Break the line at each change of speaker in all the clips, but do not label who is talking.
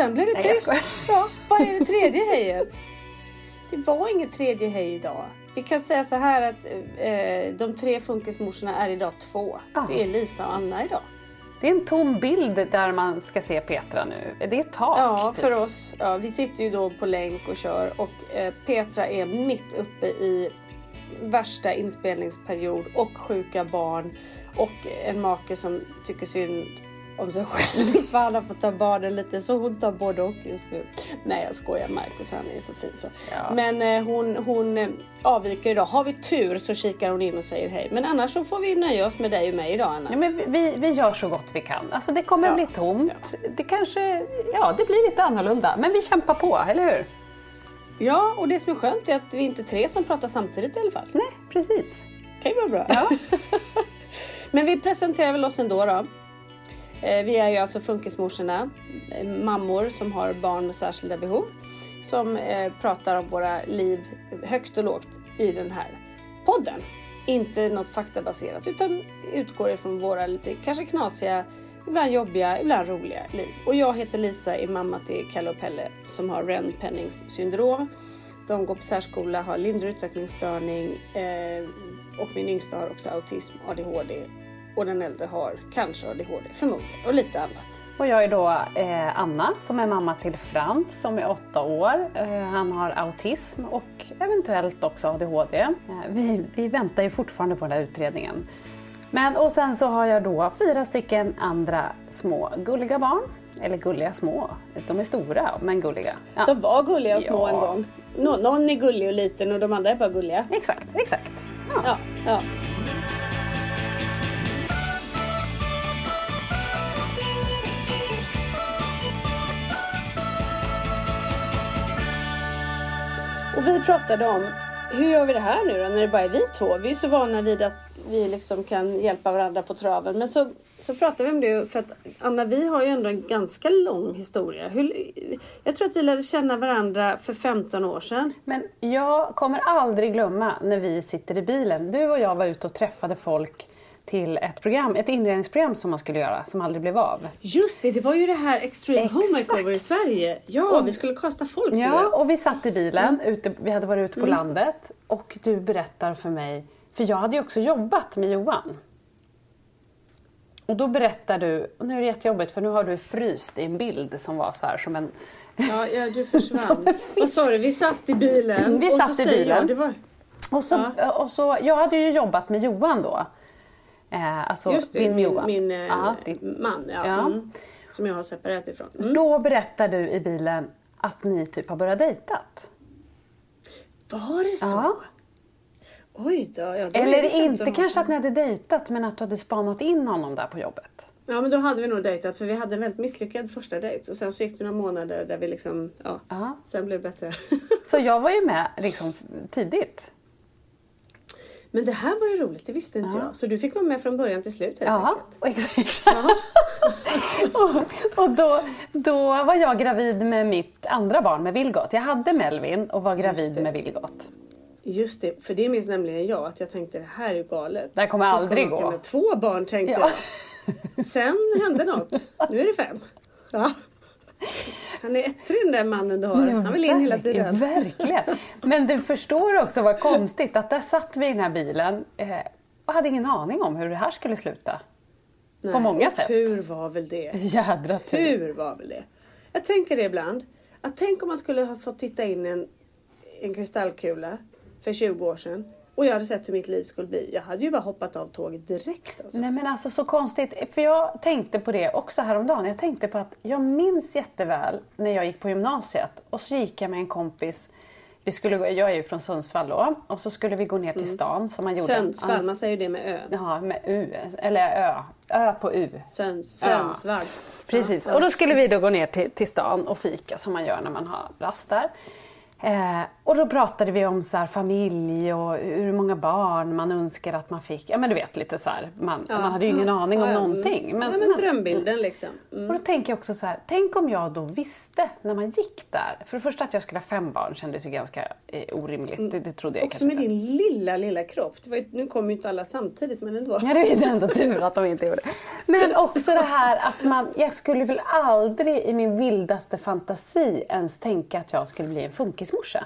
Sen blev det
Nej,
tyst. Ja, vad är det tredje hejet? Det var inget tredje hej idag. Vi kan säga så här att eh, de tre funkismorsorna är idag två.
Ja.
Det är Lisa och Anna idag.
Det är en tom bild där man ska se Petra nu. Det är ett tak.
Ja,
typ.
för oss. Ja, vi sitter ju då på länk och kör och eh, Petra är mitt uppe i värsta inspelningsperiod och sjuka barn och en make som tycker synd om sig själv för han har fått ta barnen lite så hon tar både och just nu. Nej jag skojar Marcus han är så fin så.
Ja.
Men eh, hon, hon eh, avviker idag. Har vi tur så kikar hon in och säger hej. Men annars så får vi nöja oss med dig och mig idag Anna.
Ja, men vi- vi, vi gör så gott vi kan. Alltså det kommer
Ja.
bli tomt. Det kanske, ja det blir lite annorlunda. Men vi kämpar på, eller hur?
Ja och det som är skönt är att vi inte är tre som pratar samtidigt i alla fall.
Nej, precis.
kan ju vara bra. Men vi presenterar väl oss ändå då. Eh, vi är ju alltså funkismorsorna, eh, mammor som har barn med särskilda behov. Som eh, pratar om våra liv högt och lågt i den här podden. Inte något faktabaserat utan utgår ifrån våra lite kanske knasiga, ibland jobbiga, ibland roliga liv. Och jag heter Lisa, är mamma till Kalle och Pelle som har Renpennings syndrom. De går på särskola, har lindrig utvecklingsstörning eh, och min yngsta har också autism, ADHD och den äldre har kanske ADHD förmodligen och lite annat.
Och jag är då eh, Anna som är mamma till Frans som är åtta år. Eh, han har autism och eventuellt också ADHD. Eh, vi, vi väntar ju fortfarande på den här utredningen. Men och sen så har jag då fyra stycken andra små gulliga barn. Eller gulliga små, de är stora men gulliga. Ja.
De var gulliga och små
Ja.
en gång. Nå- någon är gullig och liten och de andra är bara gulliga.
Exakt, exakt. Ja.
Ja, ja. Och vi pratade om hur gör vi det här nu då när det bara är vi två? Vi är så vana vid att vi liksom kan hjälpa varandra på traven. Men så, så pratade vi om det för att Anna vi har ju ändå en ganska lång historia. Hur, jag tror att vi lärde känna varandra för 15 år sedan.
Men jag kommer aldrig glömma när vi sitter i bilen. Du och jag var ute och träffade folk till ett program, ett inredningsprogram som man skulle göra, som aldrig blev av.
Just det, det var ju det här Extreme Home
Exakt.
Makeover i Sverige. Ja, vi skulle kasta folk
Ja, och vi satt i bilen, ute, vi hade varit ute på
Mm.
landet och du berättar för mig, för jag hade ju också jobbat med Johan. Och då berättar du, och nu är det jättejobbigt för nu har du fryst i en bild som var så här som en...
Ja, ja du försvann. Vad sa du? Vi satt i bilen.
Vi
och
satt i bilen.
Jag, var,
Och så, och så, jag hade ju jobbat med Johan då. Eh, alltså
just det,
din
min, min eh,
din-
man. Ja.
Ja.
Mm. som jag har separerat ifrån. Mm.
Då berättar du i bilen att ni typ har börjat dejtat.
Var det så?
Ja.
Oj då. Ja, då
Eller inte kanske att ni hade dejtat men att du hade spanat in honom där på jobbet.
Ja men då hade vi nog dejtat för vi hade en väldigt misslyckad första dejt. Och sen så gick det några månader där vi liksom, ja.
Ja.
Sen blev det bättre.
Så jag var ju med liksom tidigt.
Men det här var ju roligt, det visste inte jag. Så du fick vara med från början till slut helt
Ja,
enkelt.
ex- exakt. och och då, då var jag gravid med mitt andra barn, med Vilgot. Jag hade Melvin och var gravid med Vilgot.
Just det, för det minns nämligen jag att jag tänkte det här är ju galet.
Det här kommer aldrig gå.
Med två barn tänkte
Ja.
jag. Sen hände något. Nu är det fem. Ja. Han är ettrig den där mannen du har. Han vill in hela tiden.
Verkligen. Men du förstår också vad konstigt att där satt vi i den här bilen eh, och hade ingen aning om hur det här skulle sluta.
Nej,
på många sätt.
Tur var väl det.
Jädra tur.
Tur var väl det. Jag tänker det ibland. Att tänk om man skulle ha fått titta in en, en kristallkula för 20 år sedan. Och jag hade sett hur mitt liv skulle bli. Jag hade ju bara hoppat av tåget direkt. Alltså.
Nej men alltså så konstigt, för jag tänkte på det också häromdagen. Jag tänkte på att jag minns jätteväl när jag gick på gymnasiet och så gick jag med en kompis. Vi skulle, gå- jag är ju från Sundsvall då och så skulle vi gå ner till stan som man gjorde.
Sundsvall,
Annars-
man säger det med ö.
Ja, med U, eller Ö. Ö på U.
Söns. Sundsvall.
Precis,
Ja,
och då skulle vi då gå ner till, till stan och fika som man gör när man har rast där. Eh, och då pratade vi om så här, familj och hur många barn man önskar att man fick. Ja men du vet lite så här, man,
Ja.
man hade ju ingen aning om
Ja,
någonting.
Men, ja, men drömbilden liksom. Mm.
Och då tänker jag också så här, tänk om jag då visste när man gick där. För det första att jag skulle ha fem barn kändes ju ganska eh, orimligt. Det, det trodde jag
Också
kanske
med
inte.
din lilla, lilla kropp. Det var ju, nu kommer ju inte alla samtidigt men ändå.
Ja, det är ändå tur att de inte gjorde det. Men också det här att man, jag skulle väl aldrig i min vildaste fantasi ens tänka att jag skulle bli en funkismorsa.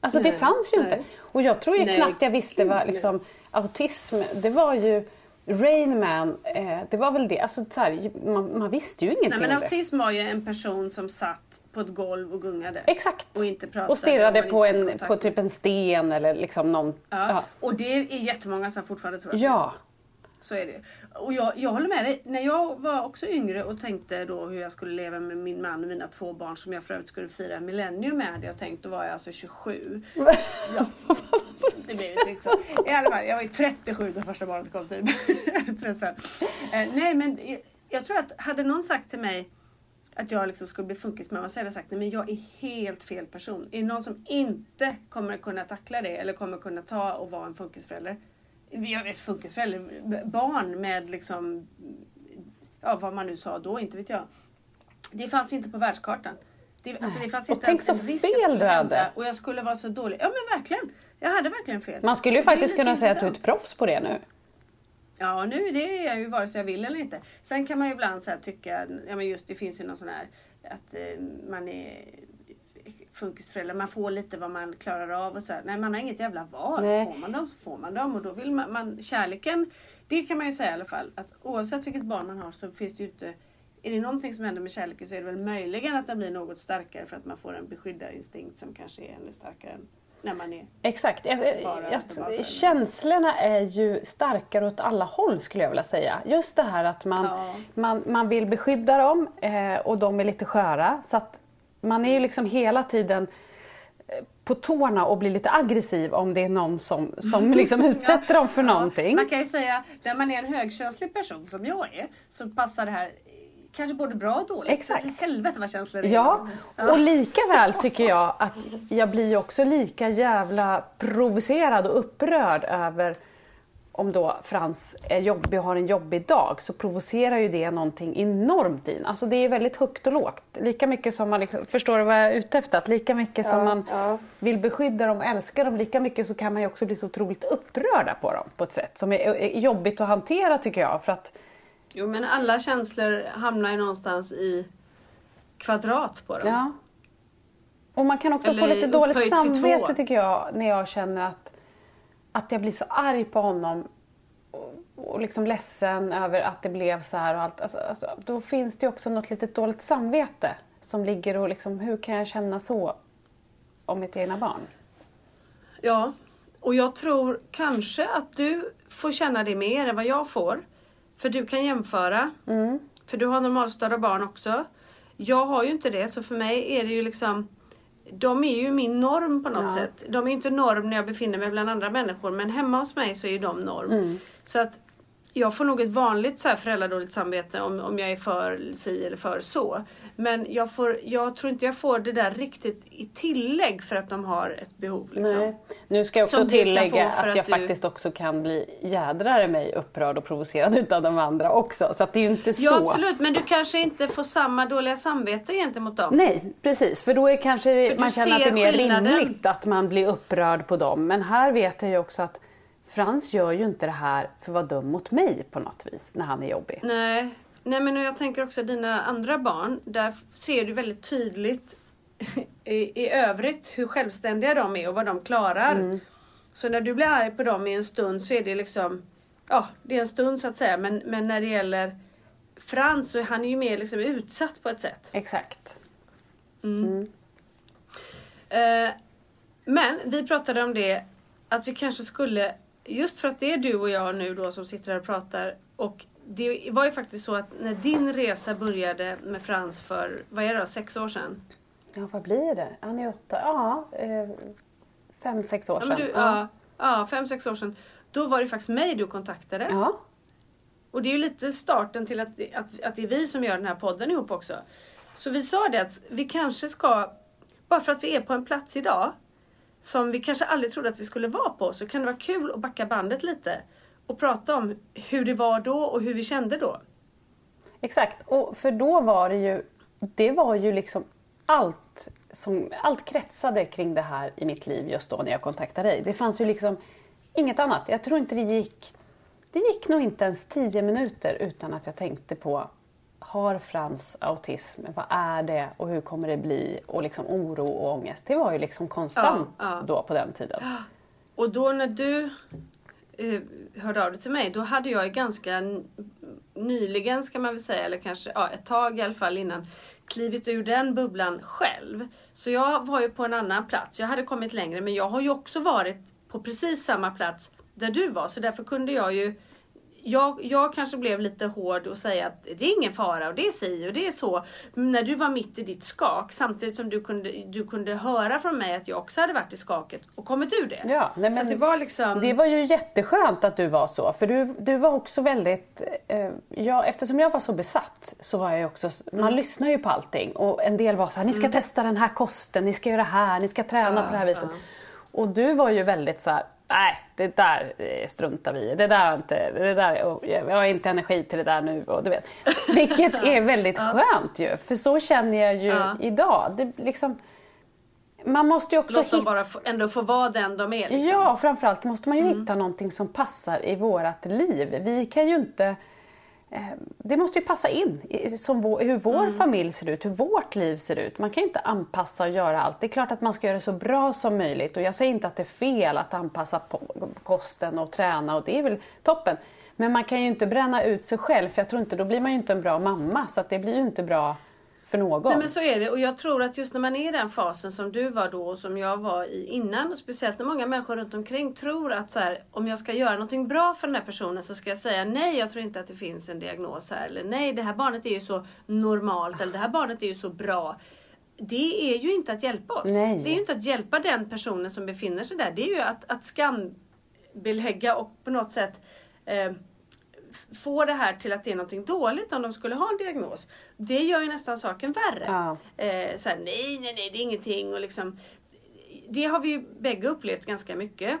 Alltså det
Nej,
fanns ju
nej.
inte. Och jag tror ju
Nej,
knappt jag visste vad liksom, autism, det var ju Rain Man, eh, det var väl det. Alltså, så här, man, man visste ju ingenting
Nej, men
det.
autism var ju en person som satt på ett golv och gungade.
Exakt.
Och inte pratade.
och stirrade
man
på, en, på typ en sten eller liksom någon...
Ja.
Ja.
Och det är jättemånga som fortfarande tror att det är
ja.
så. Så är det. Och jag, jag håller med dig. När jag var också yngre och tänkte då hur jag skulle leva med min man och mina två barn som jag för övrigt skulle fira millennium med hade jag tänkt. Då var jag alltså 27. Ja. Det blev inte riktigt så. I alla fall, jag var ju 37 när första barnet kom typ. 35. Eh, nej men jag, jag tror att hade någon sagt till mig att jag liksom skulle bli funkismamma så hade jag sagt nej men jag är helt fel person. Är det någon som inte kommer kunna tackla det eller kommer kunna ta och vara en funkisförälder? Funkisförälder, barn med liksom, ja vad man nu sa då, inte vet jag. Det fanns inte på världskartan. Det, alltså, det fanns
Och
inte
tänk så fel du hade.
Och jag skulle vara så dålig. Ja men verkligen. Jag hade verkligen fel.
Man skulle ju faktiskt kunna säga att du är ett proffs på det nu.
Ja, nu det är jag ju vare sig jag vill eller inte. Sen kan man ju ibland så tycka, ja men just det finns ju någon sån här att eh, man är funkisförälder, man får lite vad man klarar av och så här. Nej, man har inget jävla val.
Nej.
Får man dem så får man dem och då vill man, man kärleken, det kan man ju säga i alla fall att oavsett vilket barn man har så finns det ju inte är det någonting som händer med kärleken så är det väl möjligen att den blir något starkare för att man får en beskyddarinstinkt som kanske är ännu starkare än när man är
Exakt. Jag, jag,
Bara
jag,
för-
känslorna är ju starkare åt alla håll skulle jag vilja säga. Just det här att man,
Ja.
man, man vill beskydda dem eh, och de är lite sköra. Så att man är ju liksom hela tiden eh, på tårna och blir lite aggressiv om det är någon som, som liksom utsätter dem för någonting.
Man kan ju säga, när man är en högkänslig person som jag är, så passar det här kanske både bra och dåligt.
Exakt.
Helvete vad känslor det är.
Ja, och lika väl tycker jag att jag blir också lika jävla provocerad och upprörd över om då Frans är jobbig och har en jobbig dag så provocerar ju det någonting enormt in. Alltså det är väldigt högt och lågt. Lika mycket som man, liksom, förstår du vad jag är ute efter? Att lika mycket som man vill beskydda dem och älska dem, lika mycket så kan man ju också bli så otroligt upprörda på dem på ett sätt som är, är jobbigt att hantera tycker jag. För att,
Jo men alla känslor hamnar ju någonstans i kvadrat på dem.
Ja. Och man kan också få
Eller
lite dåligt samvete tycker jag när jag känner att, att jag blir så arg på honom och, och liksom ledsen över att det blev så här och allt. Alltså, alltså, då finns det ju också något litet dåligt samvete som ligger och liksom, hur kan jag känna så om mitt egna barn?
Ja, och jag tror kanske att du får känna det mer än vad jag får. För du kan jämföra. För du har normalstörda barn också. Jag har ju inte det så för mig är det ju liksom de är ju min norm på något
Ja.
sätt. De är inte norm när jag befinner mig bland andra människor men hemma hos mig så är ju de norm.
Mm.
Så att jag får nog ett vanligt så här föräldradåligt samvete om, om jag är för si eller för så. Men jag, får, jag tror inte jag får det där riktigt i tillägg för att de har ett behov. Liksom.
Nej. Nu ska jag också
Som
tillägga
för
att jag
att du-
faktiskt också kan bli jädrare mig upprörd och provocerad utav de andra också. Så att det är ju inte
Ja
så.
absolut men du kanske inte får samma dåliga samvete gentemot dem.
Nej, precis. För då är kanske
För
man känner att det är mer rimligt att man blir upprörd på dem. Men här vet jag ju också att Frans gör ju inte det här för att vara dum mot mig på något vis när han är jobbig.
Nej. Nej men jag tänker också dina andra barn. Där ser du väldigt tydligt i, i övrigt hur självständiga de är och vad de klarar. Så när du blir arg på dem i en stund så är det liksom Ja det är en stund så att säga men, men när det gäller Frans så är han ju mer liksom utsatt på ett sätt.
Exakt.
Eh, men vi pratade om det att vi kanske skulle, just för att det är du och jag nu då som sitter här och pratar och det var ju faktiskt så att när din resa började med Frans för, vad är det då, sex år sedan?
Ja, vad blir det? Han är åtta, ja, eh, fem, sex år
Ja,
sedan.
men du, ja, ja, fem, sex år sedan. Då var det faktiskt mig du kontaktade.
ja.
Och det är ju lite starten till att, att, att det är vi som gör den här podden ihop också. Så vi sa det att vi kanske ska, bara för att vi är på en plats idag som vi kanske aldrig trodde att vi skulle vara på så kan det vara kul att backa bandet lite och prata om hur det var då och hur vi kände då.
Exakt, och för då var det ju, det var ju liksom allt som, allt kretsade kring det här i mitt liv just då när jag kontaktade dig. Det fanns ju liksom inget annat. Jag tror inte det gick, det gick nog inte ens tio minuter utan att jag tänkte på har Frans autism? Vad är det och hur kommer det bli? Och liksom oro och ångest. Det var ju liksom konstant
Ja, ja.
då på den tiden.
Och då när du Eh, hörde av dig till mig, då hade jag ganska nyligen ska man väl säga, eller kanske ja, ett tag i alla fall innan, klivit ur den bubblan själv. Så jag var ju på en annan plats. Jag hade kommit längre men jag har ju också varit på precis samma plats där du var. Så därför kunde jag ju jag, jag kanske blev lite hård och säga att det är ingen fara och det är si och det är så. Men när du var mitt i ditt skak samtidigt som du kunde, du kunde höra från mig att jag också hade varit i skaket och kommit ur det.
Ja, nej, men
det var liksom...
Det var ju jätteskönt att du var så, för du, du var också väldigt... Eh, ja, eftersom jag var så besatt så var jag ju också... Man
Mm.
lyssnar ju på allting och en del var så här, ni ska testa den här kosten, ni ska göra det här, ni ska träna på det här viset. Och du var ju väldigt så här, nej det där struntar vi i, det där inte, det där, jag har inte energi till det där nu och du vet. Vilket är väldigt skönt ju, för så känner jag ju
Ja.
idag. Det, liksom, man måste ju också
Låt dem
hitta
bara få, ändå få vara den de är. Liksom.
Ja, framförallt måste man ju
Mm.
hitta någonting som passar i vårat liv. Vi kan ju inte... eh, Det måste ju passa in som vår, hur vår
Mm.
familj ser ut, hur vårt liv ser ut. Man kan ju inte anpassa och göra allt. Det är klart att man ska göra det så bra som möjligt och jag säger inte att det är fel att anpassa kosten och träna och det är väl toppen. Men man kan ju inte bränna ut sig själv för jag tror inte, då blir man ju inte en bra mamma så det blir ju inte bra för någon.
Nej men så är det och jag tror att just när man är i den fasen som du var då och som jag var i innan och speciellt när många människor runt omkring tror att så här, om jag ska göra någonting bra för den här personen så ska jag säga nej jag tror inte att det finns en diagnos här eller nej det här barnet är ju så normalt eller det här barnet är ju så bra. Det är ju inte att hjälpa oss.
Nej.
Det är ju inte att hjälpa den personen som befinner sig där. Det är ju att, att skambelägga och på något sätt eh, få det här till att det är någonting dåligt om de skulle ha en diagnos. Det gör ju nästan saken värre.
Ja.
Eh, så här, nej, nej, nej, det är ingenting. Och liksom, det har vi ju bägge upplevt ganska mycket.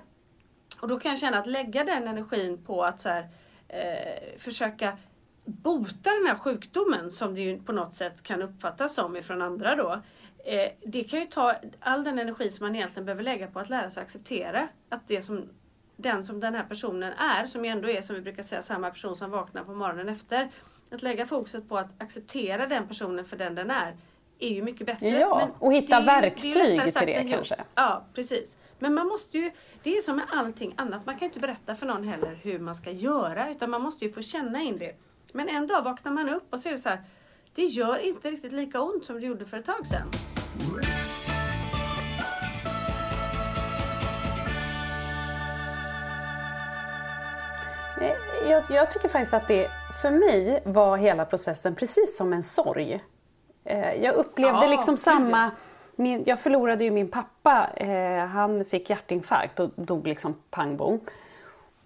Och då kan jag känna att lägga den energin på att så här, eh, försöka bota den här sjukdomen som det ju på något sätt kan uppfattas som ifrån andra då. Eh, det kan ju ta all den energi som man egentligen behöver lägga på att lära sig acceptera att det som den som den här personen är, som ju ändå är som vi brukar säga samma person som vaknar på morgonen efter. Att lägga fokuset på att acceptera den personen för den den är är ju mycket bättre.
Ja, och hitta
det det är
verktyg
lättare
till det kanske.
Ja, precis. Men man måste ju, det är som med allting annat, man kan inte berätta för någon heller hur man ska göra utan man måste ju få känna in det. Men en dag vaknar man upp och så är det så här, det gör inte riktigt lika ont som det gjorde för ett tag sedan.
Jag, jag tycker faktiskt att det för mig var hela processen precis som en sorg. Eh, jag upplevde
Ja,
liksom samma... Min, jag förlorade ju min pappa. Eh, han fick hjärtinfarkt och dog liksom pang bom.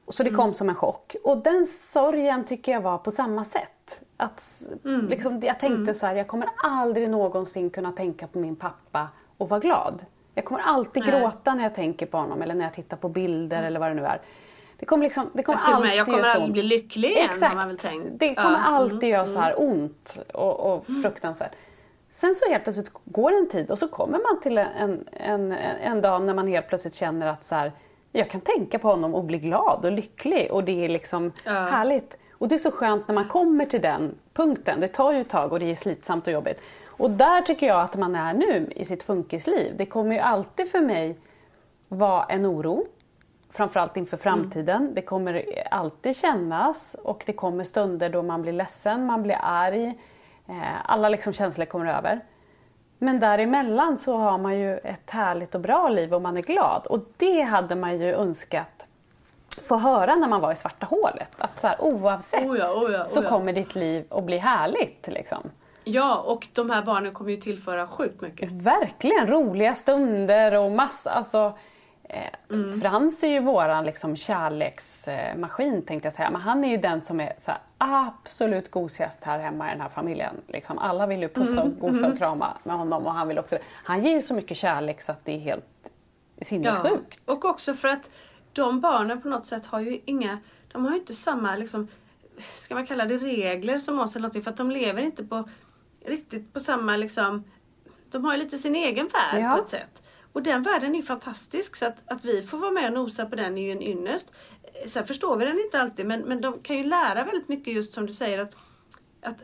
Så det kom som en chock. Och den sorgen tycker jag var på samma sätt. Att, liksom, jag tänkte så här, jag kommer aldrig någonsin kunna tänka på min pappa och vara glad. Jag kommer alltid
Nej.
gråta när jag tänker på honom eller när jag tittar på bilder eller vad det nu är. Det kommer, liksom, det kommer
Jag,
alltid
jag kommer aldrig bli lycklig igen
Exakt.
man väl tänkt.
Det kommer
Ja, mm,
alltid göra så här ont och, och fruktansvärt. Sen så helt plötsligt går en tid och så kommer man till en, en, en dag när man helt plötsligt känner att så här, jag kan tänka på honom och bli glad och lycklig och det är liksom
Ja.
härligt. Och det är så skönt när man kommer till den punkten. Det tar ju ett tag och det är slitsamt och jobbigt. Och där tycker jag att man är nu i sitt funkisliv. Det kommer ju alltid för mig vara en oro. Framförallt inför framtiden. Det kommer alltid kännas och det kommer stunder då man blir ledsen, man blir arg. Eh, Alla liksom känslor kommer över. Men däremellan så har man ju ett härligt och bra liv och man är glad. Och det hade man ju önskat få höra när man var i svarta hålet. Att så här, oavsett
Oh ja, oh ja, oh
så
ja.
kommer ditt liv att bli härligt. Liksom.
Ja, och de här barnen kommer ju tillföra sjukt mycket.
Verkligen roliga stunder och massa, alltså eh, Frans är ju våran liksom kärleksmaskin tänkte jag säga. Men han är ju den som är här, absolut gosigast här hemma i den här familjen. Liksom, alla vill ju pussa och gosa och krama med honom och han vill också Han ger ju så mycket kärlek så att det är helt sinnessjukt.
Och också för att de barnen på något sätt har ju inga, de har ju inte samma liksom, ska man kalla det regler som oss eller någonting för att de lever inte på riktigt på samma liksom, de har ju lite sin egen värld
Ja.
på ett sätt. Och den världen är fantastisk så att, att vi får vara med och nosa på den är ju en ynnest. Eh, sen förstår vi den inte alltid men, men de kan ju lära väldigt mycket just som du säger att, att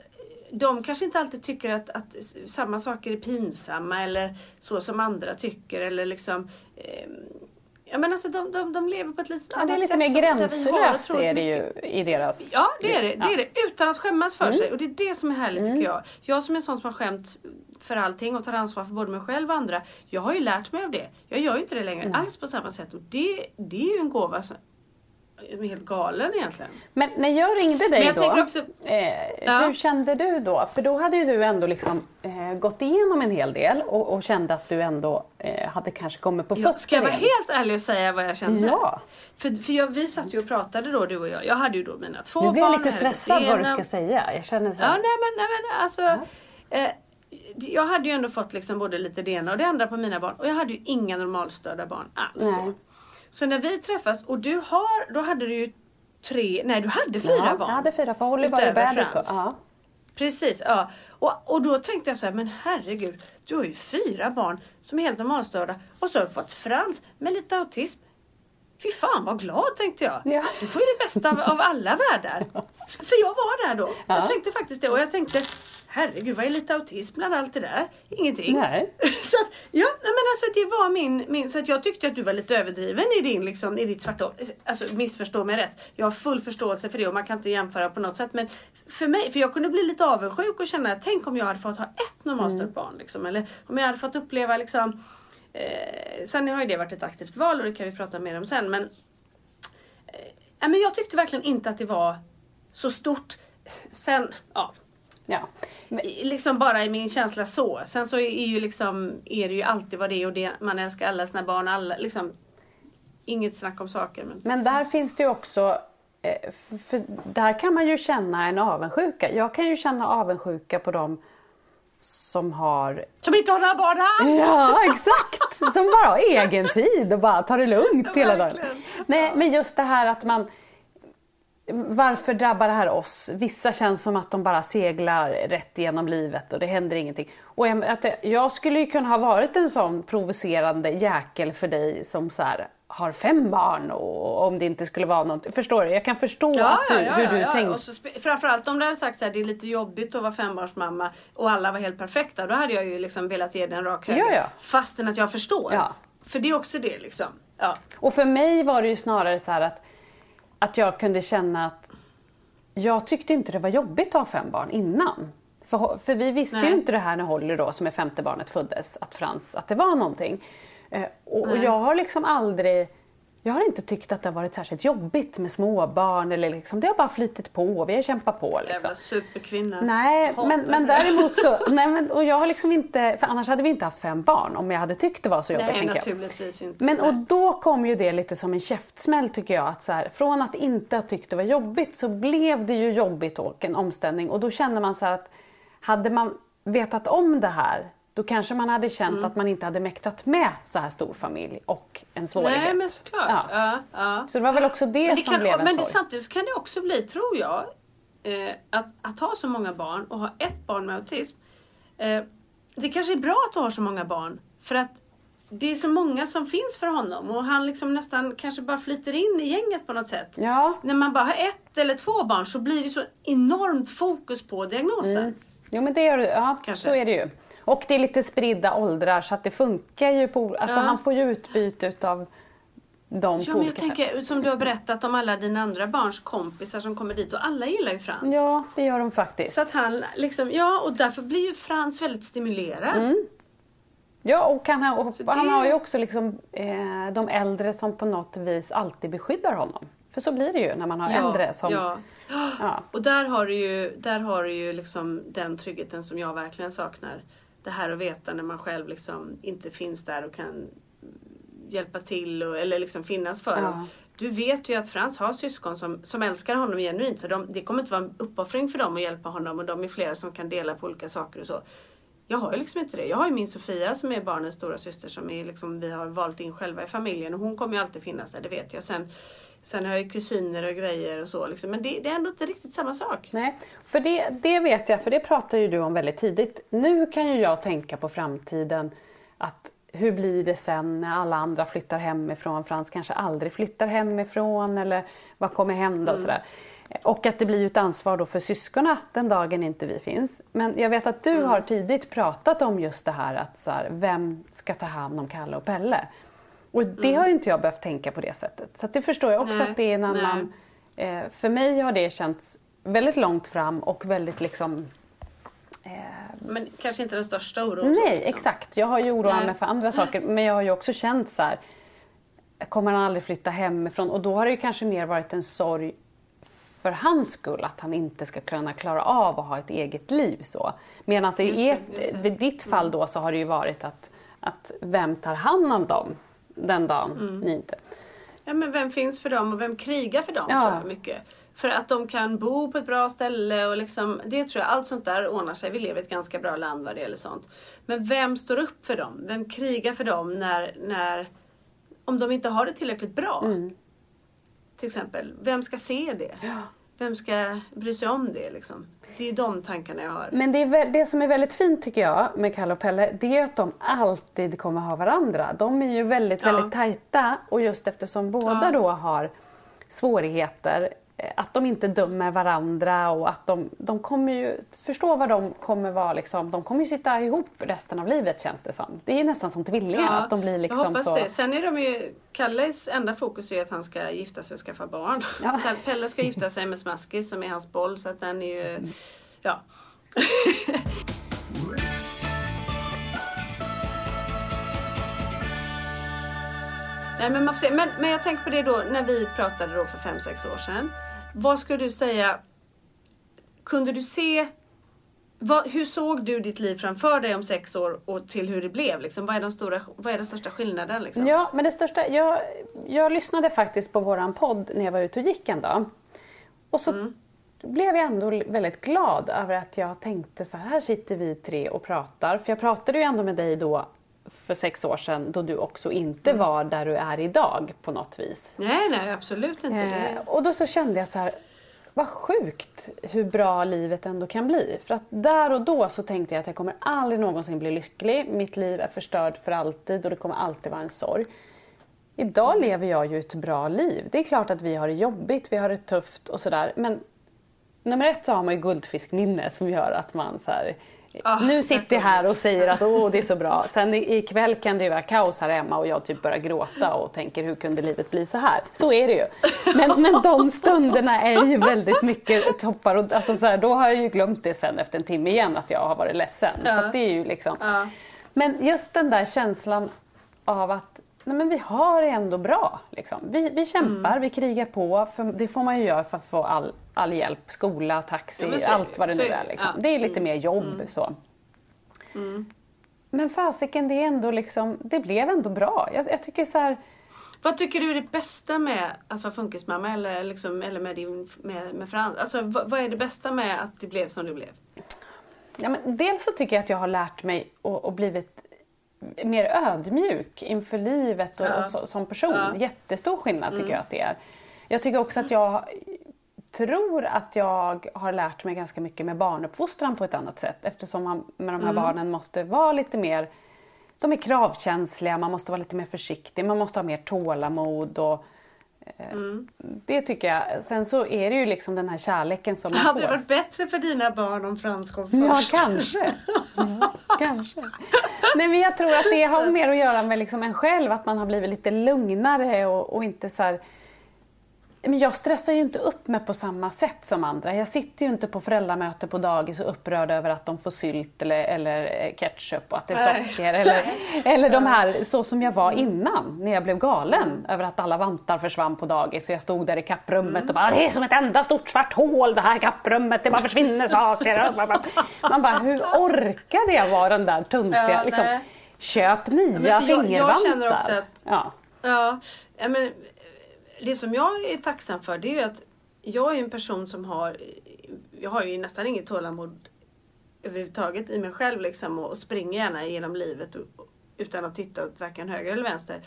de kanske inte alltid tycker att, att samma saker är pinsamma eller så som andra tycker eller liksom eh, Ja men alltså de, de, de lever på ett lite
Ja,
annat
det är lite
sätt
mer gränslöst är det ju i deras
Ja det är det, det är det. Utan att skämmas för
Mm.
sig. Och det är det som är härligt tycker jag. Jag som är en sån som har skämt för allting och tar ansvar för både mig själv och andra. Jag har ju lärt mig av det. Jag gör ju inte det längre alls på samma sätt. Och det, det är ju en gåva som är helt galen egentligen.
Men när jag ringde dig
jag
då,
också-
eh,
Ja.
hur kände du då? För då hade ju du ändå liksom, eh, gått igenom en hel del och, och kände att du ändå eh, hade kanske kommit på fötter
ska jag vara helt ärlig och säga vad jag kände?
Ja.
För, för jag, vi satt ju och pratade då du och jag. Jag hade ju då mina två
Nu blir
barn.
jag lite stressad vad du ska säga. Jag känner så
Ja,
här,
nej men, nej, men alltså. Eh, jag hade ju ändå fått liksom både lite det ena och det andra på mina barn. Och jag hade ju inga normalstörda barn alls
Nej.
Så när vi träffas och du har, då hade du ju tre, nej du hade fyra
ja,
barn.
Jag hade fyra, för Holly var ju bebis då. Ja.
Precis, ja. Och, och då tänkte jag så här, men herregud, du har ju fyra barn som är helt normalstörda och så har du fått Frans med lite autism. Fy fan vad glad tänkte jag.
Ja.
Du får ju det bästa av, av alla världar. För jag var där då.
Ja.
Jag tänkte faktiskt det och jag tänkte herregud vad är lite autism bland allt det där? Ingenting.
Nej.
Så att, ja, men alltså det var min, min, så att jag tyckte att du var lite överdriven i din liksom, i ditt svarta. Alltså missförstå mig rätt. Jag har full förståelse för det och man kan inte jämföra på något sätt. Men för mig, för jag kunde bli lite avundsjuk och känna, tänk om jag hade fått ha ett normalstört barn. Liksom, eller om jag hade fått uppleva liksom eh, Sen har ju det varit ett aktivt val och det kan vi prata mer om sen. Men, eh, men jag tyckte verkligen inte att det var så stort. Sen, ja,
Ja.
Liksom bara i min känsla så. Sen så är ju liksom, är det ju alltid vad det är och det, man älskar alla sina barn, alla liksom. Inget snack om saker men.
Men där finns det ju också, eh, för där kan man ju känna en avundsjuka. Jag kan ju känna avundsjuka på dem som har
Som inte har några barn alls!
Ja, exakt! Som bara har egen tid och bara tar det lugnt
Ja,
hela dagen. Nej, men just det här att man... Varför drabbar det här oss? Vissa känns som att de bara seglar rätt igenom livet och det händer ingenting. Och jag, att det, jag skulle ju kunna ha varit en sån provocerande jäkel för dig som så här, har fem barn och om det inte skulle vara något. Förstår du? Jag kan förstå att du, hur du tänker.
Och så, framförallt om du hade sagt att det är lite jobbigt att vara fembarnsmamma och alla var helt perfekta. Då hade jag ju liksom velat ge den en rak höger.
Ja, ja.
Fastän att jag förstår.
Ja.
För det är också det liksom. Ja.
Och för mig var det ju snarare så här att, att jag kunde känna att jag tyckte inte det var jobbigt att ha fem barn innan. För, för vi visste
Nej.
ju inte det här när Holly då, som är femte barnet, föddes, att Frans, att det var någonting. Eh, och, och jag har liksom aldrig jag har inte tyckt att det har varit särskilt jobbigt med småbarn. Eller liksom, det har bara flytit på, vi har kämpat på. Liksom.
Jävla superkvinna.
Nej, men, men däremot så... Nej, men, och jag har liksom inte, för annars hade vi inte haft fem barn om jag hade tyckt det var så jobbigt.
Nej,
tänker jag.
naturligtvis inte.
Men och då kom ju det lite som en käftsmäll tycker jag. Att så här, från att inte ha tyckt det var jobbigt så blev det ju jobbigt och en omställning. Och då kände man så att hade man vetat om det här då kanske man hade känt
Mm.
att man inte hade mäktat med så här stor familj och en svårighet.
Nej, men såklart.
Ja.
Ja. Ja,
Så det var väl också det,
men det
som
kan,
blev en
Men
sorg.
samtidigt så kan det också bli, tror jag, eh, att, att ha så många barn och ha ett barn med autism. Eh, det kanske är bra att du har så många barn. För att det är så många som finns för honom och han liksom nästan kanske bara flyter in i gänget på något sätt.
Ja,
När man bara har ett eller två barn så blir det så enormt fokus på diagnosen.
jo, men det gör det. Ja,
Kanske.
så är det ju. Och det är lite spridda åldrar så att det funkar ju på... Alltså
Ja.
han får ju utbyte utav dem
Ja,
på
men jag tänker,
sätt.
som du har berättat om alla dina andra barns kompisar som kommer dit och alla gillar ju Frans.
Ja, det gör de faktiskt.
Så att han liksom, ja och därför blir ju Frans väldigt stimulerad.
Mm. Ja, och han och
det-
han har ju också liksom, eh, de äldre som på något vis alltid beskyddar honom. För så blir det ju när man har äldre som...
ja.
Ja.
Och där har du ju, där har du ju liksom den tryggheten som jag verkligen saknar. Det här att veta när man själv liksom inte finns där och kan hjälpa till och, eller liksom finnas för
Ja.
dem. Du vet ju att Frans har syskon som, som älskar honom genuint så de, det kommer inte vara en uppoffring för dem att hjälpa honom och de är flera som kan dela på olika saker och så. Jag har ju liksom inte det. Jag har ju min Sofia som är barnens stora syster som är liksom, vi har valt in själva i familjen och hon kommer ju alltid finnas där, det vet jag. Sen, sen har jag kusiner och grejer och så liksom. Men det, det är ändå inte riktigt samma sak.
Nej, för det, det vet jag, för det pratar ju du om väldigt tidigt. Nu kan ju jag tänka på framtiden, att hur blir det sen när alla andra flyttar hemifrån? Frans kanske aldrig flyttar hemifrån eller vad kommer hända och sådär. Och att det blir ett ansvar då för syskonen den dagen inte vi finns. Men jag vet att du har tidigt pratat om just det här att så här, vem ska ta hand om Kalle och Pelle? Och det har ju inte jag behövt tänka på det sättet. Så det förstår jag också
Nej,
att det är en annan... Eh, för mig har det känts väldigt långt fram och väldigt liksom...
Men kanske inte den största oron.
Nej,
liksom.
exakt. Jag har ju oroat
Nej.
mig för andra saker. Men jag har ju också känt så här... Kommer han aldrig flytta hemifrån? Och då har det ju kanske mer varit en sorg för hans skull att han inte ska kunna klara av att ha ett eget liv. så. Medan i
det, det.
ditt fall då så har det ju varit att, att vem tar hand om dem den dagen
Mm.
ni inte...
Ja, men vem finns för dem och vem krigar för dem?
Ja.
Tror jag mycket. För att de kan bo på ett bra ställe och liksom, det tror jag, allt sånt där ordnar sig. Vi lever i ett ganska bra land vad det gäller sånt. Men vem står upp för dem? Vem krigar för dem när, när om de inte har det tillräckligt bra?
Mm.
Till exempel, vem ska se det? Vem ska bry sig om det liksom? Det är de tankarna jag har.
Men det, är väl, det som är väldigt fint tycker jag med Kalle och Pelle, det är att de alltid kommer ha varandra. De är ju väldigt,
Ja.
väldigt tajta och just eftersom båda
Ja.
då har svårigheter, att de inte dömer varandra och att de, de kommer ju förstå vad de kommer vara liksom, de kommer ju sitta ihop resten av livet känns det som. Det är nästan som tvillingar, att de blir liksom
jag hoppas
så...
det. Sen är de ju, Kalles enda fokus är att han ska gifta sig och skaffa barn.
Ja.
Pelle- Pelle ska gifta sig med Smaskis som är hans boll så att den är ju, ja. Nej, men, man får se. Men, men jag tänker på det då när vi pratade då för fem sex år sedan. Vad skulle du säga, kunde du se vad, hur såg du ditt liv framför dig om sex år och till hur det blev? Liksom? Vad, är de stora, vad är den största skillnaden? Liksom?
Ja, men det största... Jag, jag lyssnade faktiskt på våran podd när jag var ute och gick en dag. Och så
Mm.
blev jag ändå väldigt glad över att jag tänkte så här, här sitter vi tre och pratar. För jag pratade ju ändå med dig då för sex år sedan då du också inte
Mm.
var där du är idag på något vis.
Nej, nej, absolut inte.
Eh, och då så kände jag så här, vad sjukt hur bra livet ändå kan bli. För att där och då så tänkte jag att jag kommer aldrig någonsin bli lycklig. Mitt liv är förstört för alltid och det kommer alltid vara en sorg. Idag lever jag ju ett bra liv. Det är klart att vi har det jobbigt, vi har det tufft och sådär. Men nummer ett så har man ju guldfiskminne som gör att man så här,
Ah,
nu sitter jag här och säger att åh det är så bra. Sen ikväll kan det ju vara kaos här hemma och jag typ börjar gråta och tänker hur kunde livet bli så här? Så är det ju. Men, men de stunderna är ju väldigt mycket toppar och alltså så här, då har jag ju glömt det sen efter en timme igen att jag har varit ledsen. Så
Ja.
att det är ju liksom.
Ja.
Men just den där känslan av att nej men vi har det ändå bra. Liksom. Vi, vi kämpar,
Mm.
vi krigar på. För det får man ju göra för att få all, all hjälp. Skola, taxi,
Ja,
allt vad det nu
är det.
är. Liksom.
Ja. Mm.
Det är lite mer jobb. Så. Men fasiken, det, är ändå liksom, det blev ändå bra. Jag, jag tycker så här,
Vad tycker du är det bästa med att vara funkismamma eller, liksom, eller med, din, med, med Frans? Alltså, vad, vad är det bästa med att det blev som det blev?
Ja, men dels så tycker jag att jag har lärt mig och, och blivit mer ödmjuk inför livet och,
Ja.
och så, som person.
Ja. Mm.
Jättestor skillnad tycker jag att det är. Jag tycker också att jag tror att jag har lärt mig ganska mycket med barnuppfostran på ett annat sätt eftersom man med de här
Mm.
barnen måste vara lite mer de är kravkänsliga, man måste vara lite mer försiktig, man måste ha mer tålamod. Och, eh,
Mm.
Det tycker jag. Sen så är det ju liksom den här kärleken som man
Hade
får.
det varit bättre för dina barn om Frans kom
Ja,
först?
kanske. Ja, kanske. Nej, men jag tror att det har mer att göra med liksom en själv, att man har blivit lite lugnare och, och inte så här... Men jag stressar ju inte upp mig på samma sätt som andra. Jag sitter ju inte på föräldramöte på dagis och upprörd över att de får sylt eller, eller eh, ketchup och att det är socker. Eller, eller de här, så som jag var innan, när jag blev galen över att alla vantar försvann på dagis och jag stod där i kapprummet och bara det är som ett enda stort svart hål det här kapprummet, det bara försvinner saker. Man bara, hur orkade jag vara den där tuntiga,
Ja,
liksom, köp nya
men för jag- jag
fingervantar.
känner också att-
ja.
Ja, ja, men det som jag är tacksam för det är ju att jag är en person som har, jag har ju nästan inget tålamod överhuvudtaget i mig själv liksom och, och springer gärna genom livet och, utan att titta åt varken höger eller vänster.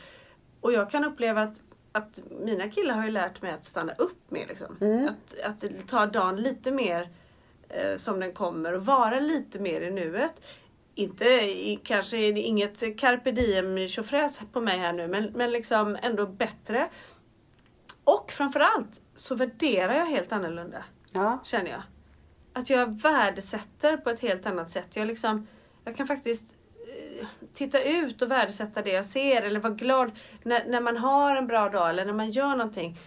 Och jag kan uppleva att, att mina killar har ju lärt mig att stanna upp med liksom. Att, att ta dagen lite mer eh, som den kommer och vara lite mer i nuet. Inte, i, kanske inget carpe diem tjofräs på mig här nu men, men liksom ändå bättre. Och framförallt så värderar jag helt annorlunda
Ja.
känner jag. Att jag värdesätter på ett helt annat sätt. Jag, liksom, jag kan faktiskt eh, titta ut och värdesätta det jag ser eller vara glad när, när man har en bra dag eller när man gör någonting.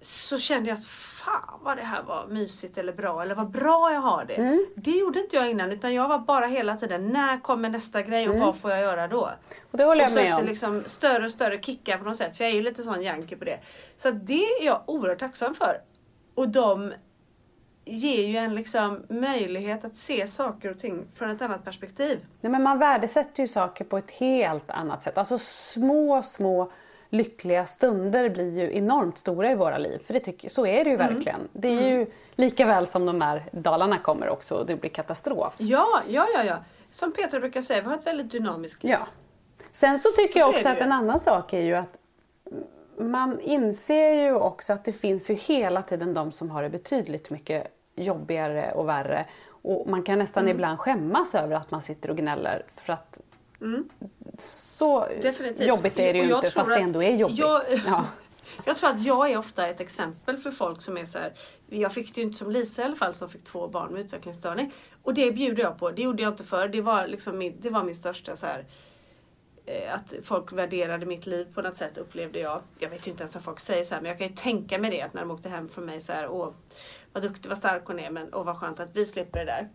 Så kände jag att fan vad det här var mysigt eller bra eller vad bra jag har det. Det gjorde inte jag innan utan jag var bara hela tiden när kommer nästa grej och vad får jag göra då?
Och det håller
och
jag med
sökte
om.
liksom större och större kickar på något sätt. För jag är ju lite sån janky på det. Så det är jag oerhört tacksam för. Och de ger ju en liksom möjlighet att se saker och ting från ett annat perspektiv.
Nej, men man värdesätter ju saker på ett helt annat sätt. Alltså små, små lyckliga stunder blir ju enormt stora i våra liv. För det tycker, så är det ju
Mm.
verkligen. Det är ju lika väl som de här dalarna kommer också och det blir katastrof.
Ja, ja, ja, ja. Som Petra brukar säga, vi har ett väldigt dynamiskt liv.
Ja. Sen så tycker jag
Så
också att en annan sak är ju att man inser ju också att det finns ju hela tiden de som har det betydligt mycket jobbigare och värre. Och man kan nästan
Mm.
ibland skämmas över att man sitter och gnäller för att så.
Definitivt.
jobbigt är det ju inte fast det ändå är jobbigt.
jag-
Ja.
Jag tror att jag är ofta ett exempel för folk som är så här. Jag fick det ju inte som Lisa i alla fall som fick två barn med utvecklingsstörning. Och det bjuder jag på. Det gjorde jag inte förr. Det var, liksom min, det var min största så här. eh, Att folk värderade mitt liv på något sätt upplevde jag. Jag vet ju inte ens om folk säger så här men jag kan ju tänka mig det att när de åkte hem från mig så här. Åh vad duktig, vad stark hon är men åh vad skönt att vi slipper det där.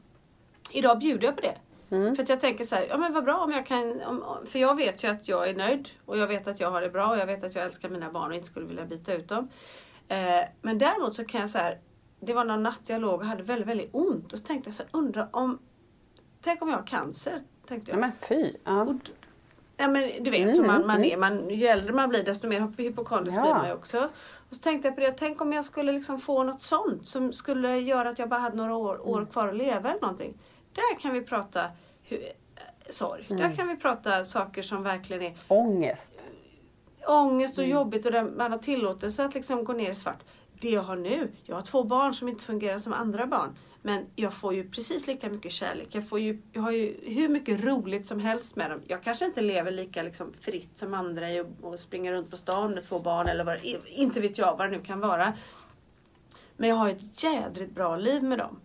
Idag bjuder jag på det. För att jag tänker så här, ja men vad bra om jag kan, om, för jag vet ju att jag är nöjd och jag vet att jag har det bra och jag vet att jag älskar mina barn och inte skulle vilja byta ut dem. Eh, men däremot så kan jag så här, det var någon natt jag låg och hade väldigt, väldigt ont och så tänkte jag så här, undra om, tänk om jag har cancer? Tänkte
ja
jag.
men fy. Ja.
Och Ja men du vet
Mm,
som man,
mm,
man
mm.
är, man, ju äldre man blir desto mer hypokondrisk
Ja.
blir man ju också. Och så tänkte jag på det, tänk om jag skulle liksom få något sånt som skulle göra att jag bara hade några år, år kvar att leva eller någonting. Där kan vi prata hur, eh, sorg.
Mm.
Där kan vi prata saker som verkligen är
Ångest.
ångest och
Mm.
jobbigt och där man har tillåtelse att liksom gå ner i svart. Det jag har nu, jag har två barn som inte fungerar som andra barn. Men jag får ju precis lika mycket kärlek. Jag, får ju, jag har ju hur mycket roligt som helst med dem. Jag kanske inte lever lika liksom fritt som andra och, och springer runt på stan med två barn eller vad. Inte vet jag vad det nu kan vara. Men jag har ett jädrigt bra liv med dem.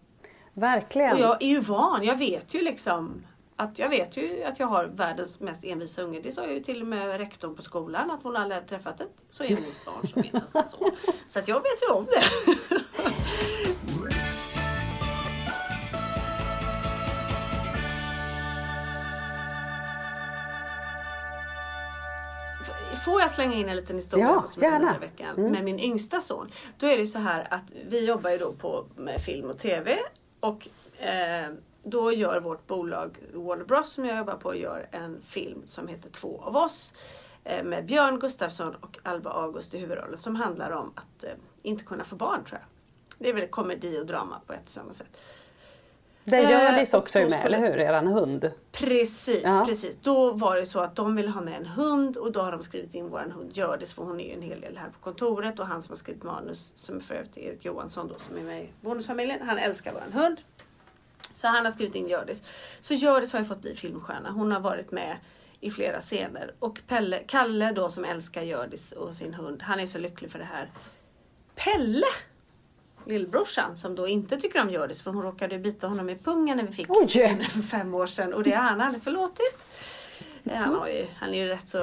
Verkligen.
Och jag är ju van. Jag vet ju liksom att jag vet ju att jag har världens mest envisa unge. Det sa ju till och med rektorn på skolan att hon aldrig hade träffat ett så envist barn som min nästan så. Så att jag vet ju om det. Får jag slänga in en liten historia
Ja,
som
gärna.
den här veckan med min yngsta son. Då är det så här att vi jobbar ju då på med film och TV och eh, då gör vårt bolag Warner Bros som jag jobbar på gör en film som heter Två av oss eh, med Björn Gustafsson och Alba August i huvudrollen som handlar om att eh, inte kunna få barn tror jag. Det är väl komedi och drama på ett och samma sätt.
Där
Eh,
Hjördis
och
också är med,
skulle-
eller hur? Eran hund.
Precis,
Ja.
precis. Då var det så att de ville ha med en hund och då har de skrivit in våran hund Hjördis för hon är ju en hel del här på kontoret och han som har skrivit manus som är för övrigt Erik Johansson då som är med i bonusfamiljen. Han älskar våran hund. Så han har skrivit in Hjördis. Så Hjördis har ju fått bli filmstjärna. Hon har varit med i flera scener och Pelle, Kalle då som älskar Hjördis och sin hund. Han är så lycklig för det här. Pelle! Lillbrorsan som då inte tycker om Hjördis för hon råkade bita honom i pungen när vi fick
Oj!
henne för fem år sedan och det har han aldrig förlåtit. Eh, Han, har ju, han är ju rätt så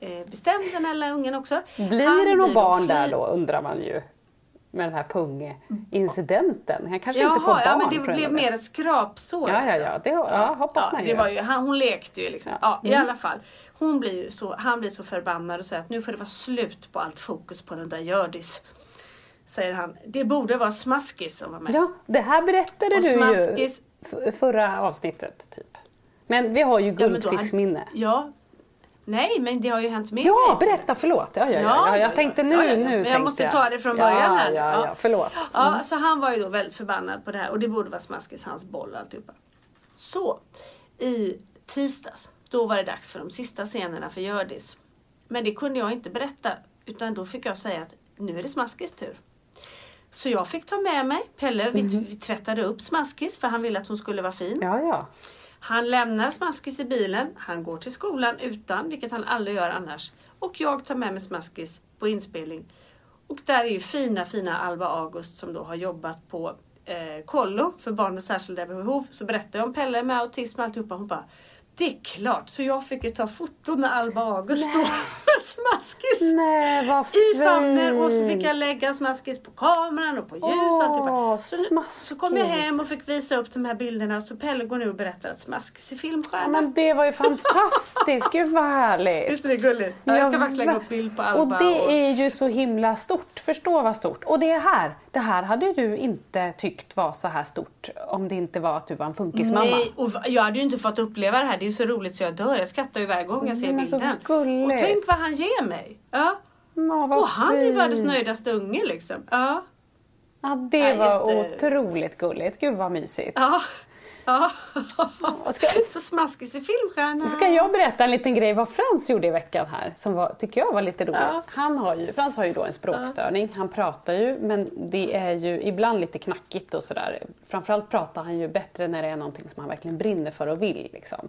eh, bestämd den här ungen också.
Blir
Han
det
då
barn där då undrar man ju. Med den här pungincidenten. Han kanske inte får
Jaha,
barn.
ja men det blev mer ett skrapsår.
Ja, ja,
alltså.
ja. Det, ja, hoppas
Ja,
man
det
ju.
var ju, han, hon lekte ju liksom.
Ja.
Ja. I
Mm.
alla fall. Hon blir så, han blir så förbannad och säger att nu får det vara slut på allt fokus på den där Hjördis. Säger han. Det borde vara Smaskis som var med.
Ja, det här berättade
Och
du ju
smaskis.
f- förra avsnittet. typ. Men vi har ju
Ja,
guldfiskminne.
Ja. Nej men det har ju hänt mer
Ja, berätta, förlåt. Ja, ja, ja,
Ja,
ja.
ja,
Jag tänkte nu,
ja, ja, ja.
nu
Men jag
tänkte
måste ta det från början
ja,
här.
Ja,
Ja.
ja, förlåt.
Ja, så han var ju då väldigt förbannad på det här och det borde vara Smaskis hans boll och alltihopa. Så, i tisdags, då var det dags för de sista scenerna för Hjördis. Men det kunde jag inte berätta utan då fick jag säga att nu är det Smaskis tur. Så jag fick ta med mig Pelle, vi, vi tvättade upp Smaskis för han ville att hon skulle vara fin.
Ja, ja.
Han lämnar Smaskis i bilen, han går till skolan utan, vilket han aldrig gör annars. Och jag tar med mig Smaskis på inspelning. Och där är ju fina, fina Alba August som då har jobbat på eh, kollo för barn med särskilda behov. Så berättar jag om Pelle med autism och alltihopa. Hon bara, det är klart. Så jag fick ju ta foton när Alba August står med Smaskis
Nej, vad
i famnen och så fick jag lägga smaskis på kameran och på ljus och.
Åh,
Så, så kom jag hem och fick visa upp de här bilderna så Pelle går nu och berättar att Smaskis är
Ja,
filmstjärna.
men det var ju fantastiskt. Gud vad härligt.
Visst är det gulligt? Ja, jag ska faktiskt lägga upp bild på Alba.
Och det är ju så himla stort. Förstå vad stort. Och det här, det här hade du inte tyckt var så här stort om det inte var att du var en funkismamma.
Nej, och jag hade ju inte fått uppleva det här. Det är ju så roligt så jag dör. Jag skrattar ju varje gång jag ser
Mm,
bilden. Och tänk vad han ger mig. Ja.
Vad
Och han är världens nöjdaste unge liksom. Ja.
Ja, det
Ja,
var
jätte-
otroligt gulligt. Gud vad mysigt.
Ja. Ja.
Ska,
så smaskis är filmstjärna.
ska jag berätta en liten grej vad Frans gjorde i veckan här som var, tycker jag var lite roligt.
Ja.
Han har ju, Frans har ju då en språkstörning. Han pratar ju men det är ju ibland lite knackigt och sådär. Framförallt pratar han ju bättre när det är någonting som han verkligen brinner för och vill. Liksom.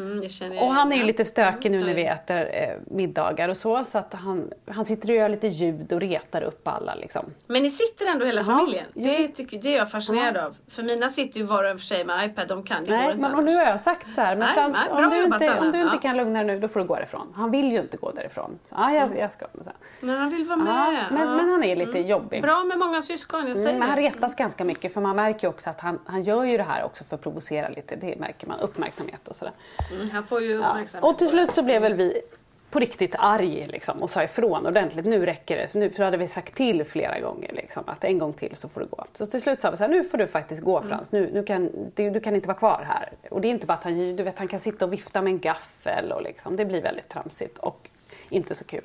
Mm,
Och han är ju lite stökig nu när
Mm.
vi äter eh, middagar och så. Så att han, han sitter och gör lite ljud och retar upp alla liksom.
Men ni sitter ändå hela
Ja,
familjen. Det, tycker, det är jag fascinerad av. För mina sitter ju var och en för sig med iPad. De kan, går
Nej, men och nu har jag sagt så här, men
Nej,
Frans,
nej,
om, du inte, om du inte
Ja.
kan lugna dig nu, då får du gå därifrån. Han vill ju inte gå därifrån. Så, ja, jag, jag ska. Så.
Men han vill vara
Ja,
med.
men,
Ja.
men han är lite jobbig.
Bra med många syskon, jag säger
Mm, men han retas ganska mycket för man märker ju också att han, han gör ju det här också för att provocera lite. Det märker man, uppmärksamhet och sådär.
Mm, han får ju uppmärksamhet.
Och till slut så blev väl vi på riktigt arg liksom, och sa ifrån ordentligt. Nu räcker det. Nu för hade vi sagt till flera gånger liksom, att en gång till så får du gå. Så till slut sa vi så här, nu får du faktiskt gå Frans. Nu, nu kan, du, du kan inte vara kvar här. Och det är inte bara att han, du vet, han kan sitta och vifta med en gaffel och liksom, det blir väldigt tramsigt och inte så kul.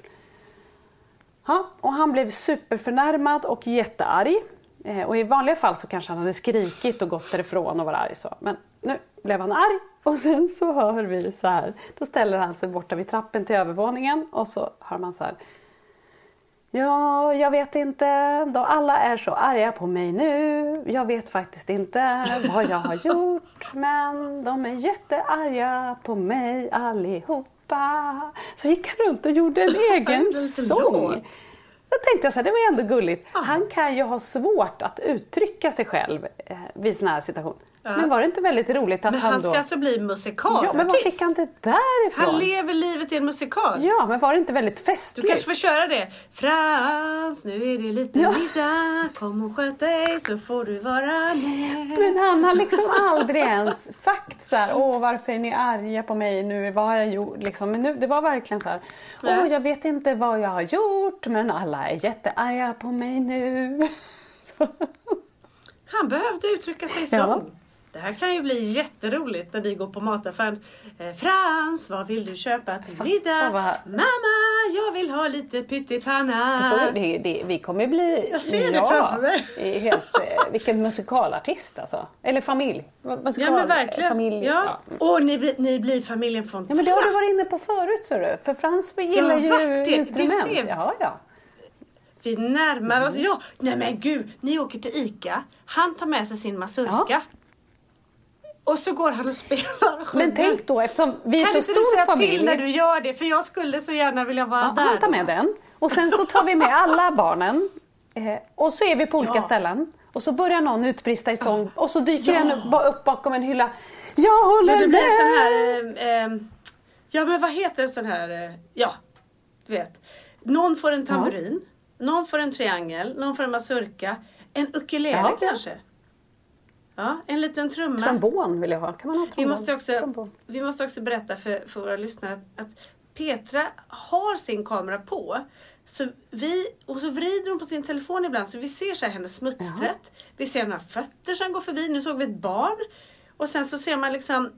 Ja, och han blev superförnärmad och jättearg. Eh, och i vanliga fall så kanske han hade skrikit och gått därifrån och var arg så. Men nu blev han arg och sen så hör vi så här. Då ställer han sig borta vid trappen till övervåningen och så hör man så här. Ja, jag vet inte. Då alla är så arga på mig nu. Jag vet faktiskt inte vad jag har gjort. Men de är jättearga på mig allihopa. Så gick han runt och gjorde en egen sång. Då tänkte jag så här, det var ändå gulligt. Han kan ju ha svårt att uttrycka sig själv eh, vid såna här situationer. Men var det inte väldigt roligt att
Men
han,
han
då...
ska alltså bli musikalartist.
Ja, men var fick han det därifrån?
Han lever livet i en musikal.
Ja, men var det inte väldigt
Du
festligt?
kanske får köra det. Frans, nu är det lite
Ja.
middag. Kom och sköt dig så får du vara med.
Men han har liksom aldrig ens sagt så här, åh varför är ni arga på mig nu, vad har jag gjort? Liksom, men nu, det var verkligen så här, åh jag vet inte vad jag har gjort men alla är jättearga på mig nu.
Han behövde uttrycka sig så.
Ja.
Det här kan ju bli jätteroligt när vi går på mataffären. Eh, Frans, vad vill du köpa till middag?
vad-
Mamma, jag vill ha lite pyttipanna.
Det, det, vi kommer bli...
Jag ser det framför mig.
helt, eh, vilken musikalartist alltså. Eller familj. Musikal,
Ja men verkligen.
Familj,
ja. Och ni, blir- ni blir familjen från
Ja men det har du varit inne på förut ser du. För Frans gillar
har
ju.
Du
instrument.
ser.
Ja, ja.
Vi närmar
Mm.
oss. Ja, nej men gud. Ni åker till ICA. Han tar med sig sin mazurka.
Ja.
Och så går han och spelar och.
Men tänk då eftersom vi är
Kan
så
inte du
stor
säga
familj.
till när du gör det? För jag skulle så gärna vilja vara
Ja,
där.
han tar
då.
med den. Och sen så tar vi med alla barnen. Eh, och så är vi på olika
Ja.
ställen. Och så börjar någon utbrista i sång och så dyker en bara upp bakom en hylla. Jag håller
Men det blir
med!
en sån här... Eh, eh, ja men vad heter en sån här... Eh, ja, du vet. Någon får en tamburin. Någon får en triangel. Någon får en mazurka. En ukulele
Ja.
kanske. Ja, en liten trumma.
Trombon vill jag ha. Kan man ha trombon?
Vi måste också,
Trombon.
vi måste också berätta för, för våra lyssnare att, att Petra har sin kamera på. Så vi, och så vrider hon på sin telefon ibland så vi ser så här hennes smutstvätt. Vi ser några fötter som går förbi. Nu såg vi ett barn. Och sen så ser man liksom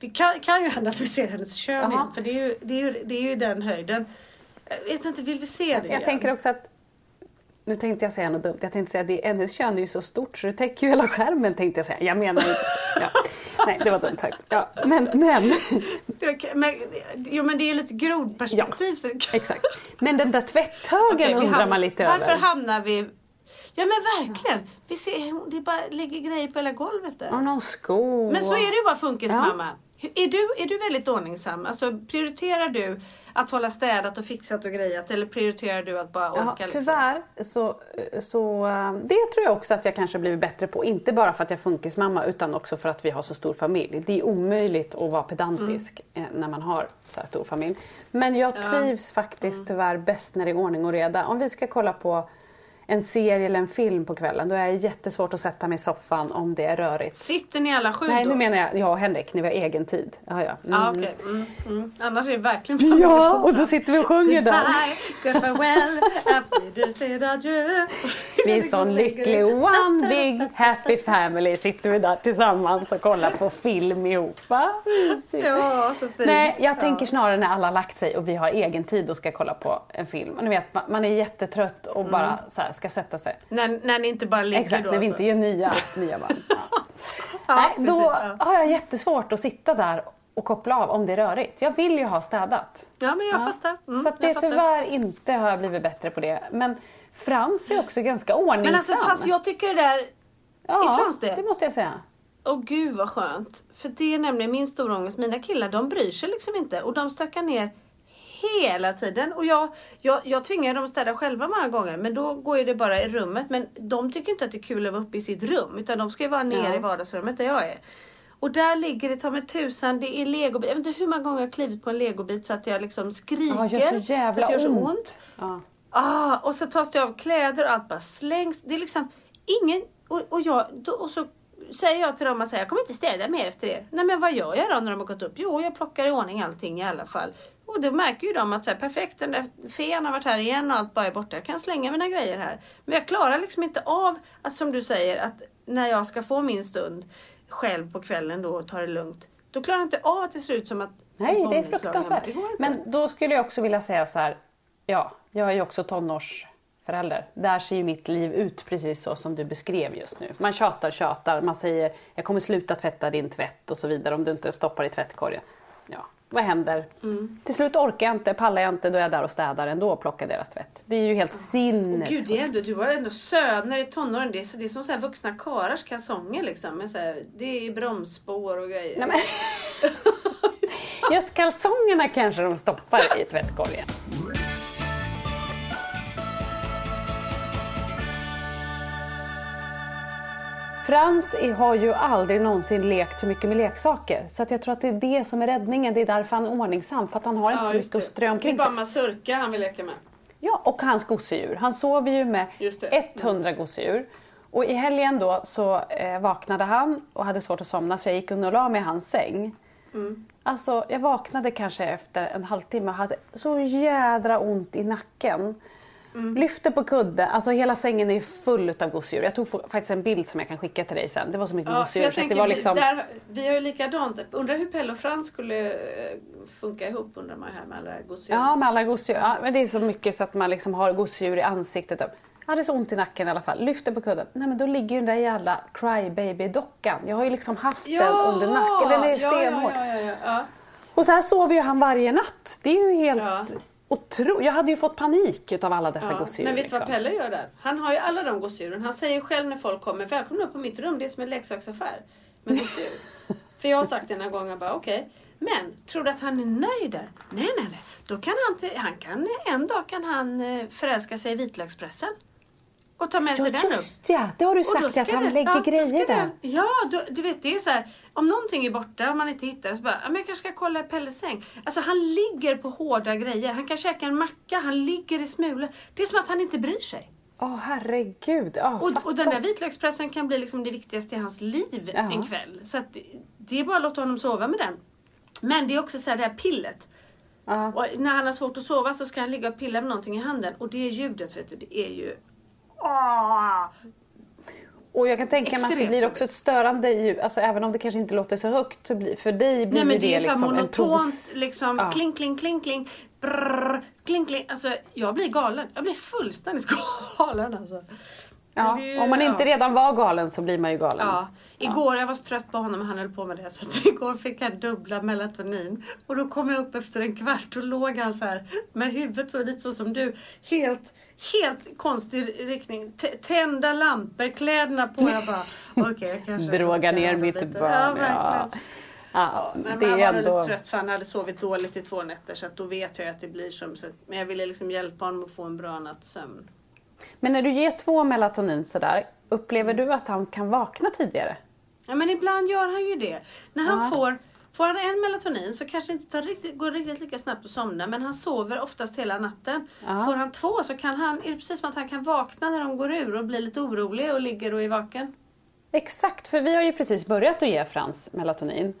Det kan, kan ju hända att vi ser hennes kön
Jaha.
igen, för det är, ju, det, är ju, det är ju den höjden. Jag vet inte, vill vi se det
Jag
igen?
tänker också att nu tänkte jag säga något dumt. Jag tänkte säga att hennes kön är ju så stort så det täcker ju hela skärmen tänkte jag säga. Jag menar inte så. Ja. Nej, det var dumt sagt. Ja. Men, men,
Men, jo men det är lite grodperspektiv. Kan...
exakt. Men den där tvätthögen
vi
undrar man lite
Varför
över.
hamnar vi... Ja men verkligen. Vi ser, det bara ligger grejer på hela golvet där.
Och någon sko.
Men så är det ju bara funkis
Ja.
Är du, är du väldigt ordningsam? Alltså prioriterar du att hålla städat och fixat och grejat eller prioriterar du att bara orka?
Ja,
liksom?
tyvärr så, så eh, det tror jag också att jag kanske blivit bättre på. Inte bara för att jag är funkismamma utan också för att vi har så stor familj. Det är omöjligt att vara pedantisk eh, när man har så här stor familj. Men jag trivs faktiskt tyvärr bäst när det är ordning och reda. Om vi ska kolla på en serie eller en film på kvällen då är det jättesvårt att sätta mig i soffan om det är rörigt.
Sitter ni alla sju
Nej,
då?
nu menar jag jag och Henrik när vi har egen tid. Ja, ja. Mm.
Ja, okej. Mm, mm. Annars är det verkligen
ja, och då sitter vi och sjunger där.
Farewell.
Vi är en sån lycklig one big happy family. Sitter vi där tillsammans och kollar på film ihop. Va?
Ja, så fint.
Nej, jag tänker snarare när alla har lagt sig och vi har egen tid och ska kolla på en film. Ni vet, man- man är jättetrött och bara så här, ska sätta sig.
När, när ni inte bara ligger
Exakt,
då.
när vi
alltså.
inte gör nya, nya band. Ja.
Ja,
Nej,
precis,
då
ja.
har jag jättesvårt att sitta där och koppla av om det är rörigt. Jag vill ju ha städat.
Ja, men jag
Ja.
fattar. Mm,
så att det tyvärr inte har jag blivit bättre på det. Men Frans är också ganska ordningsam.
Men alltså fast jag tycker det där...
ja,
är Frans det?
det måste jag säga.
Åh gud vad skönt. För det är nämligen min stora ångest. Mina killar de bryr sig liksom inte och de stökar ner hela tiden. Och jag, jag, jag tvingar dem att städa själva många gånger men då går ju det bara i rummet. Men de tycker inte att det är kul att vara uppe i sitt rum utan de ska ju vara nere
Ja.
i vardagsrummet där jag är. Och där ligger det ta mig tusan, det är legobit. Jag vet inte hur många gånger jag har klivit på en legobit så att jag liksom skriker.
Ja, gör så jävla
gör så
ont.
ont.
Ja.
Ah, och så tas det av kläder och allt bara slängs. Det är liksom ingen... Och, och, jag, då, och så säger jag till dem att jag kommer inte städa mer efter er. Nej men vad gör jag då när de har gått upp? Jo, jag plockar i ordning allting i alla fall. Och då märker ju de att så här, perfekt, den där fen har varit här igen och allt bara är borta. Jag kan slänga mina grejer här. Men jag klarar liksom inte av att som du säger, att när jag ska få min stund själv på kvällen då och ta det lugnt. Då klarar jag inte av att det ser ut som att
Nej, det är fruktansvärt.
Det.
Men då skulle jag också vilja säga så här. Ja, jag är ju också tonårsförälder. Där ser ju mitt liv ut precis så som du beskrev just nu. Man tjatar, tjatar, man säger jag kommer sluta tvätta din tvätt och så vidare om du inte stoppar i tvättkorgen. Ja, vad händer?
Mm.
Till slut orkar jag inte, pallar jag inte, då är jag där och städar ändå och plockar deras tvätt. Det är ju helt
Gud,
sinnessjukt.
är ändå, du har ändå söner i tonåren. Det är, så, det är som så här vuxna karars kalsonger liksom. Med så här, det är bromsspår och grejer.
Nej, men... Just kalsongerna kanske de stoppar i tvättkorgen. Frans har ju aldrig någonsin lekt så mycket med leksaker. Så att jag tror att det är det som är räddningen. Det är därför han är ordningsam. För att han har inte så mycket att strö
Det är
omkring
bara
sig.
mazurka han vill leka med.
Ja, och hans gosedjur. Han sover ju med
Just det. Mm.
100 gosedjur. Och i helgen då så eh, vaknade han och hade svårt att somna så jag gick och la mig i hans säng.
Mm.
Alltså jag vaknade kanske efter en halvtimme och hade så jädra ont i nacken.
Mm.
Lyfte på kudden, alltså hela sängen är full av gosedjur. Jag tog faktiskt en bild som jag kan skicka till dig sen. Det var så mycket
Ja,
gosedjur så det var liksom...
vi, där, vi har ju likadant. Undrar hur Pelle och Frans skulle eh, funka ihop undrar man här med alla gosedjur.
Ja, med alla gosedjur. Ja, men det är så mycket så att man liksom har gosedjur i ansiktet. Jag hade så ont i nacken i alla fall. Lyfte på kudden. Nej men då ligger ju den där jävla crybaby-dockan. Jag har ju liksom haft den under nacken. Den är
ja,
stenhård.
Ja, ja, ja, ja.
Och så här sover ju han varje natt. Det är ju helt
Ja.
Otroligt. Jag hade ju fått panik utav alla dessa
Ja,
gosedjur.
men vet du vad
liksom.
Pelle gör där? Han har ju alla de gosedjuren. Han säger själv när folk kommer, välkomna upp på mitt rum, det är som en leksaksaffär med gosedjur. För jag har sagt det några gånger, bara okej. Men tror du att han är nöjd där? Nej, nej, nej. Då kan han, han kan, en dag kan han eh, förälska sig i vitlökspressen. Och ta med
Ja
sig den upp.
just ja, det har du
då
sagt att han
den-
lägger
ja, då
grejer där.
den- Ja, du, du vet det är så här. Om någonting är borta och man inte hittar det så bara, "Ja, men jag kanske ska kolla i Pelles säng. Alltså han ligger på hårda grejer. Han kan käka en macka, han ligger i smulor. Det är som att han inte bryr sig.
Åh herregud. Ja,
Och, och den där vitlökspressen kan bli liksom det viktigaste i hans liv
Ja.
en kväll. Så att det, det är bara att låta honom sova med den. Men det är också så här det här pillet.
Ja.
När han har svårt att sova så ska han ligga och pilla med någonting i handen. Och det ljudet vet du, det är ju... Åh!
Och jag kan tänka mig att det blir också ett störande ljud, alltså även om det kanske inte låter så högt, så blir, för dig blir
Nej men
ju
det, är
liksom en
monotont
provos-
liksom
Ja.
kling kling kling kling brrr, kling kling. Alltså jag blir galen. Jag blir fullständigt galen alltså.
Ja,
det ju-
om man inte
ja.
redan var galen så blir man ju galen.
Ja, igår jag var så trött på honom och han höll på med det så igår fick jag dubbla melatonin och då kom jag upp efter en kvart och låg han så här med huvudet så lite så som du. Helt, helt konstig riktning. T- tända lampor, kläderna på. Jag bara okej jag kanske
Droga ner mitt
lite.
barn.
Ja,
Ja,
verkligen.
ja.
Nej, men
det
han var
ändå...
lite trött för han hade sovit dåligt i två nätter så att då vet jag att det blir som så att, Men jag ville liksom hjälpa honom att få en bra natts sömn.
Men när du ger två melatonin sådär, upplever du att han kan vakna tidigare?
Ja men ibland gör han ju det. När han får Får han en melatonin så kanske det inte tar riktigt, går riktigt lika snabbt att somna men han sover oftast hela natten. Får han två så kan han, är det precis som att han kan vakna när de går ur och blir lite orolig och ligger och är vaken.
Exakt, för vi har ju precis börjat att ge Frans melatonin.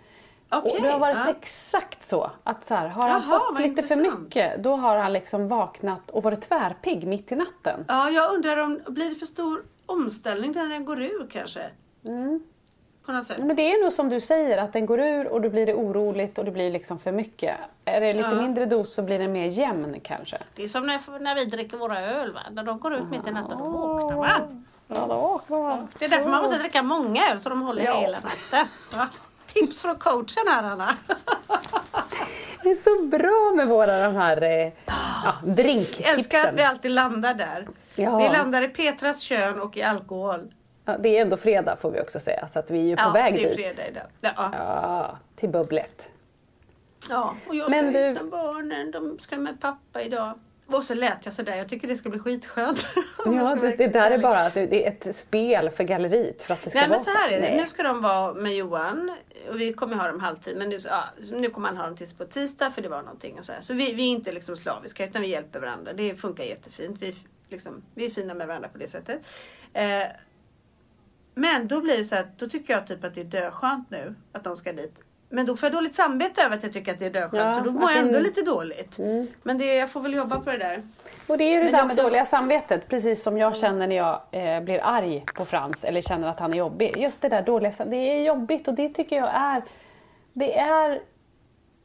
Okej,
och det har varit
ja.
exakt så. Att så här, har han
Jaha,
fått
vad
lite för
intressant.
mycket, då har han liksom vaknat och varit tvärpigg mitt i natten.
Ja, jag undrar om, blir det för stor omställning när den går ur kanske? På något sätt.
Men det är nog som du säger, att den går ur och då blir det oroligt och det blir liksom för mycket. Är det lite
Ja.
mindre dos så blir den mer jämn kanske.
Det är som när, när vi dricker våra öl va? När de går ut mitt i natten då vaknar man.
Ja, då vaknar man.
Det är därför man måste dricka många öl så de håller
Ja.
hela natten. Va? Tips från coachen här Anna.
Det är så bra med våra de här eh, ja,
Älskar att
drinktipsen.
vi alltid landar där.
Ja.
Vi landar i Petras kön och i alkohol.
Ja, det är ändå fredag får vi också säga, så att vi är ju på
ja,
väg
det är
dit.
fredag idag. Ja. Ja.
Ja, till bubblet.
och jag ska
Men du-
utan barnen. De ska med pappa idag. Och så lät jag sådär. Jag tycker det ska bli skitskönt.
Ja, det, det där är bara att det är ett spel för galleriet för att det ska
Nej men
vara
så här är det.
Nej.
Nu ska de vara med Johan. Och vi kommer ha dem halvtid. Men nu, så- ja, så nu kommer han ha dem tills på tisdag för det var någonting. Och så här. så vi, vi är inte liksom slaviska utan vi hjälper varandra. Det funkar jättefint. Vi, liksom, vi är fina med varandra på det sättet. Eh, men då blir det så att då tycker jag typ att det är döskönt nu att de ska dit. Men då får jag dåligt samvete över att jag tycker att det är döskönt.
Ja,
så då mår jag ändå
det-
lite dåligt. Men det, jag får väl jobba på det där.
Och det är ju det
Men
där
också-
med dåliga samvetet, precis som jag känner när jag eh, blir arg på Frans eller känner att han är jobbig. Just det där dåliga sam- det är jobbigt och det tycker jag är, det är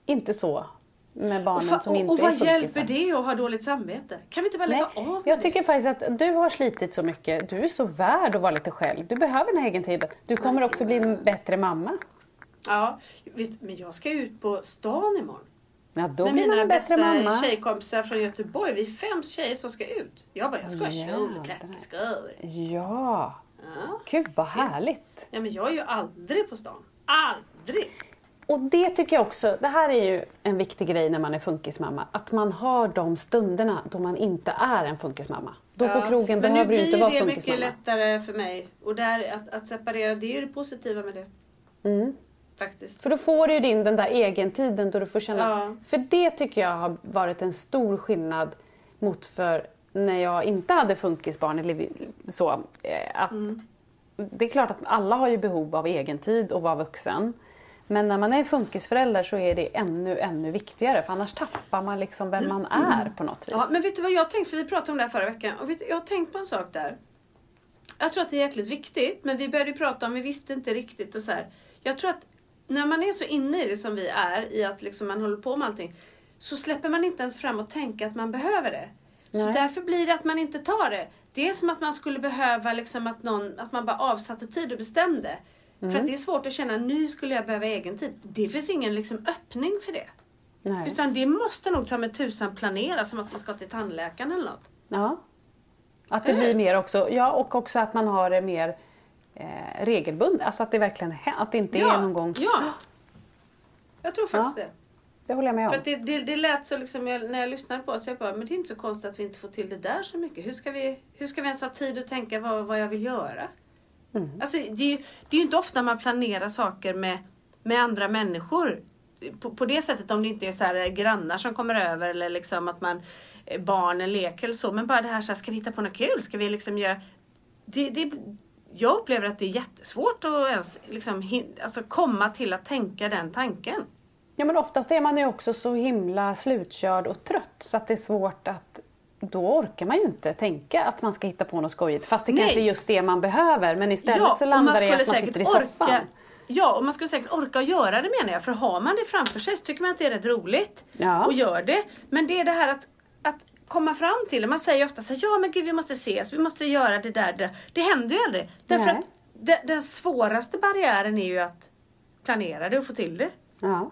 inte så med
Och,
barnen
fa-
som
och,
inte
och
är
vad hjälper
funkisar.
det att ha dåligt samvete? Kan vi inte bara lägga
Nej,
av
jag
det?
tycker faktiskt att du har slitit så mycket. Du är så värd att vara lite själv. Du behöver den här egen tiden. Du kommer också bli en bättre mamma.
Ja, vet, men jag ska ut på stan imorgon.
Ja, då
med
blir man
mina
en bättre
bästa
mamma.
tjejkompisar från Göteborg. Vi är fem tjejer som ska ut. Jag bara, jag ska ha kjol och klackskor.
Ja,
Ja.
gud vad härligt.
ja, men jag är ju aldrig på stan. Aldrig!
Och det tycker jag också, det här är ju en viktig grej när man är funkismamma. Att man har de stunderna då man inte är en funkismamma. Då på krogen
men
behöver
nu
du inte vara
blir det
funkismamma.
mycket lättare för mig. Och där, att, att separera, det är ju det positiva med det.
Mm.
Faktiskt.
För då får du ju din den där egentiden då du får känna...
Ja.
För det tycker jag har varit en stor skillnad mot för när jag inte hade funkisbarn eller så. eh, Att
Mm.
Det är klart att alla har ju behov av egentid och vara vuxen. Men när man är funkisförälder så är det ännu, ännu viktigare för annars tappar man liksom vem man är på något vis.
Ja, men vet du vad jag tänkte? För vi pratade om det här förra veckan. Och vet, jag har tänkt på en sak där. Jag tror att det är jäkligt viktigt. Men vi började ju prata om, vi visste inte riktigt och så här. Jag tror att när man är så inne i det som vi är, i att liksom man håller på med allting. Så släpper man inte ens fram och tänka att man behöver det. Så
Nej.
därför blir det att man inte tar det. Det är som att man skulle behöva liksom att, någon, att man bara avsatte tid och bestämde. För att det är svårt att känna, nu skulle jag behöva egen tid. Det finns ingen liksom öppning för det.
Nej.
Utan det måste nog ta med tusan planera som att man ska till tandläkaren eller något.
Ja. Att det
Eller?
blir mer också, ja och också att man har det mer eh, regelbundet. Alltså att det verkligen att det inte är någon gång.
Ja. Jag tror faktiskt
Ja.
det.
Det håller jag med om.
För att det, det, det lät så liksom, jag, när jag lyssnade på det så jag bara, men det är inte så konstigt att vi inte får till det där så mycket. Hur ska vi, hur ska vi ens ha tid att tänka vad, vad jag vill göra?
Mm.
Alltså, det, är ju- det är ju inte ofta man planerar saker med, med andra människor. På, på det sättet om det inte är så här grannar som kommer över eller liksom att man eh, barnen leker eller så. Men bara det här, så här ska vi hitta på något kul? Ska vi liksom göra... Det, det, jag upplever att det är jättesvårt att ens liksom, hin- alltså komma till att tänka den tanken.
Ja men oftast är man ju också så himla slutkörd och trött så att det är svårt att då orkar man ju inte tänka att man ska hitta på något skojigt fast det
Nej.
kanske är just det man behöver men istället så
och
landar det i att man sitter i soffan.
Ja, och man skulle säkert orka göra det menar jag. För har man det framför sig så tycker man att det är rätt roligt.
Ja.
Och gör det. Men det är det här att, att komma fram till det. Man säger ju ofta så här, ja men gud vi måste ses, vi måste göra det där. Det, där. det händer ju aldrig. Därför
Nej.
att det, den svåraste barriären är ju att planera det och få till det.
Ja.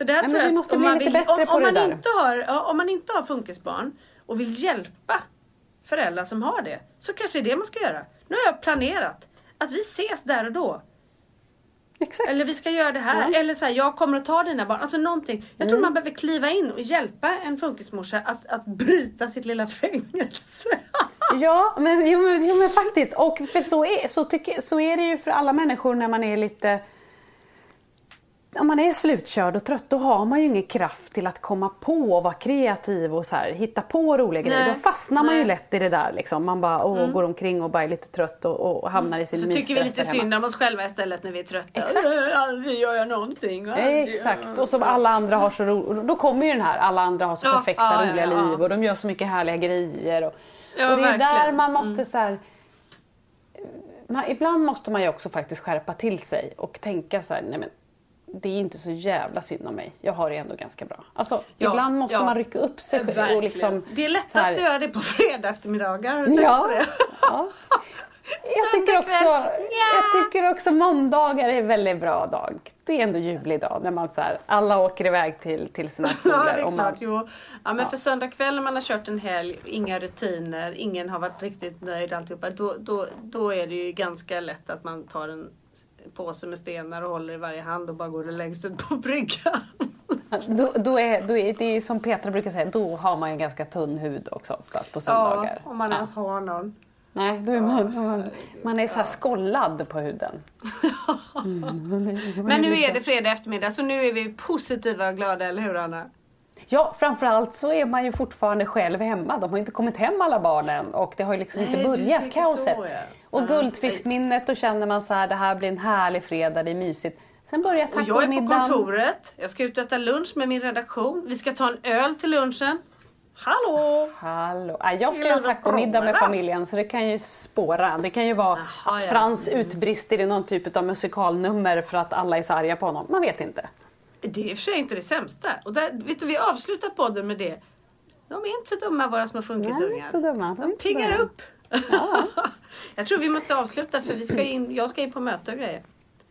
Så där
Nej,
tror jag att om man, vill, om, om, man inte har, om man inte har funkisbarn och vill hjälpa föräldrar som har det. Så kanske det är det man ska göra. Nu har jag planerat att vi ses där och då.
Exakt.
Eller vi ska göra det här.
Ja. Mm.
Eller så här, jag kommer att ta dina barn. Alltså någonting. Jag tror man behöver kliva in och hjälpa en funkismorsa att, att bryta sitt lilla fängelse.
Ja, men, jo, men, jo, men faktiskt. Och för så, är, så, tycker, så är det ju för alla människor när man är lite... Om man är slutkörd och trött då har man ju ingen kraft till att komma på och vara kreativ och så här, hitta på roliga grejer.
Nej,
Då fastnar man ju
nej.
lätt i det där. Liksom. Man bara åh, går omkring och bara är lite trött och, och hamnar i sin
Så tycker vi lite
där hemma.
synd om oss själva istället när vi är trötta.
Exakt.
Aldrig gör jag någonting.
Exakt, och som alla andra har så roligt. Då kommer ju den här, alla andra har så
Ja,
perfekta
ja,
roliga
ja.
liv och de gör så mycket härliga grejer. Och,
Ja,
och det är där
verkligen. Mm.
man måste så här, man, Ibland måste man ju också faktiskt skärpa till sig och tänka så här, nej men det är inte så jävla synd om mig. Jag har det ändå ganska bra. Alltså,
Ja,
ibland måste
ja.
man rycka upp sig själv och liksom...
det är lättast
här-
att göra det på fredag eftermiddagar.
Ja. ja. Jag tycker, också, jag tycker också måndagar är en väldigt bra dag. Det är ändå julig dag när man så här, alla åker iväg till, till sina skolor.
Ja, det är
man,
klart. Jo. Ja, men för söndag kväll när man har kört en helg, inga rutiner, ingen har varit riktigt nöjd alltihopa. Då, då, då är det ju ganska lätt att man tar en påse med stenar och håller i varje hand och bara går längst ut på bryggan.
Då, då är, då är det är som Petra brukar säga, då har man ju ganska tunn hud också oftast på söndagar.
Ja, om man ens har någon.
Nej, då är man, man, man är så här skollad på huden.
Men nu är det fredag eftermiddag så nu är vi positiva och glada, eller hur Anna?
Ja, framförallt så är man ju fortfarande själv hemma. De har inte kommit hem alla barnen och det har ju liksom
Nej,
inte börjat kaoset.
så, ja.
Och
Ja.
guldfiskminnet, då känner man så här, det här blir en härlig fredag, det är mysigt. Sen börjar
Och jag är på
tacomiddagen.
kontoret, jag ska ut och äta lunch med min redaktion. Vi ska ta en öl till lunchen. Hallå!
Hallå. Jag ska ha tacomiddag med familjen så det kan ju spåra. Det kan ju vara
Jaha,
att
ja.
Frans utbrister i någon typ av musikalnummer för att alla är så arga på honom. Man vet inte.
Det är i och för sig inte det sämsta. Och där, vet du, vi avslutar podden med det. De är inte så dumma våra små
Nej, de är
funkisungar.
inte så dumma. De är
De
inte så
piggar
dumma.
upp. jag tror vi måste avsluta för vi ska in, jag ska in på möte och grejer.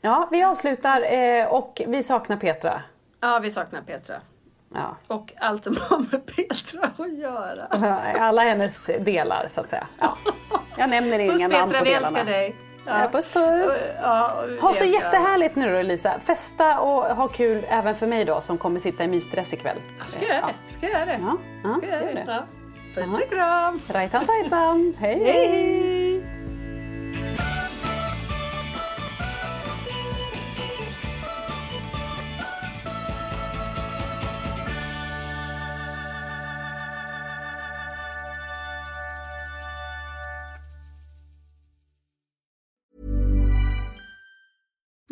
Ja, vi avslutar eh, och vi saknar Petra.
Ja, vi saknar Petra.
Ja.
Och allt som har med Petra att göra.
Alla hennes delar så att säga. Ja. Jag nämner
Puss
inga namn
Petra,
på
vi
delarna.
älskar dig.
Ja. Puss puss! Ja, ha så jättehärligt nu då Lisa. Festa och ha kul även för mig då som kommer sitta i mysstress ikväll.
Ska jag göra det? Ska jag göra det?
Ja, ja,
Ska jag
gör
göra det. Ja. Puss och kram!
Rajtan tajtan! Hej
Hej!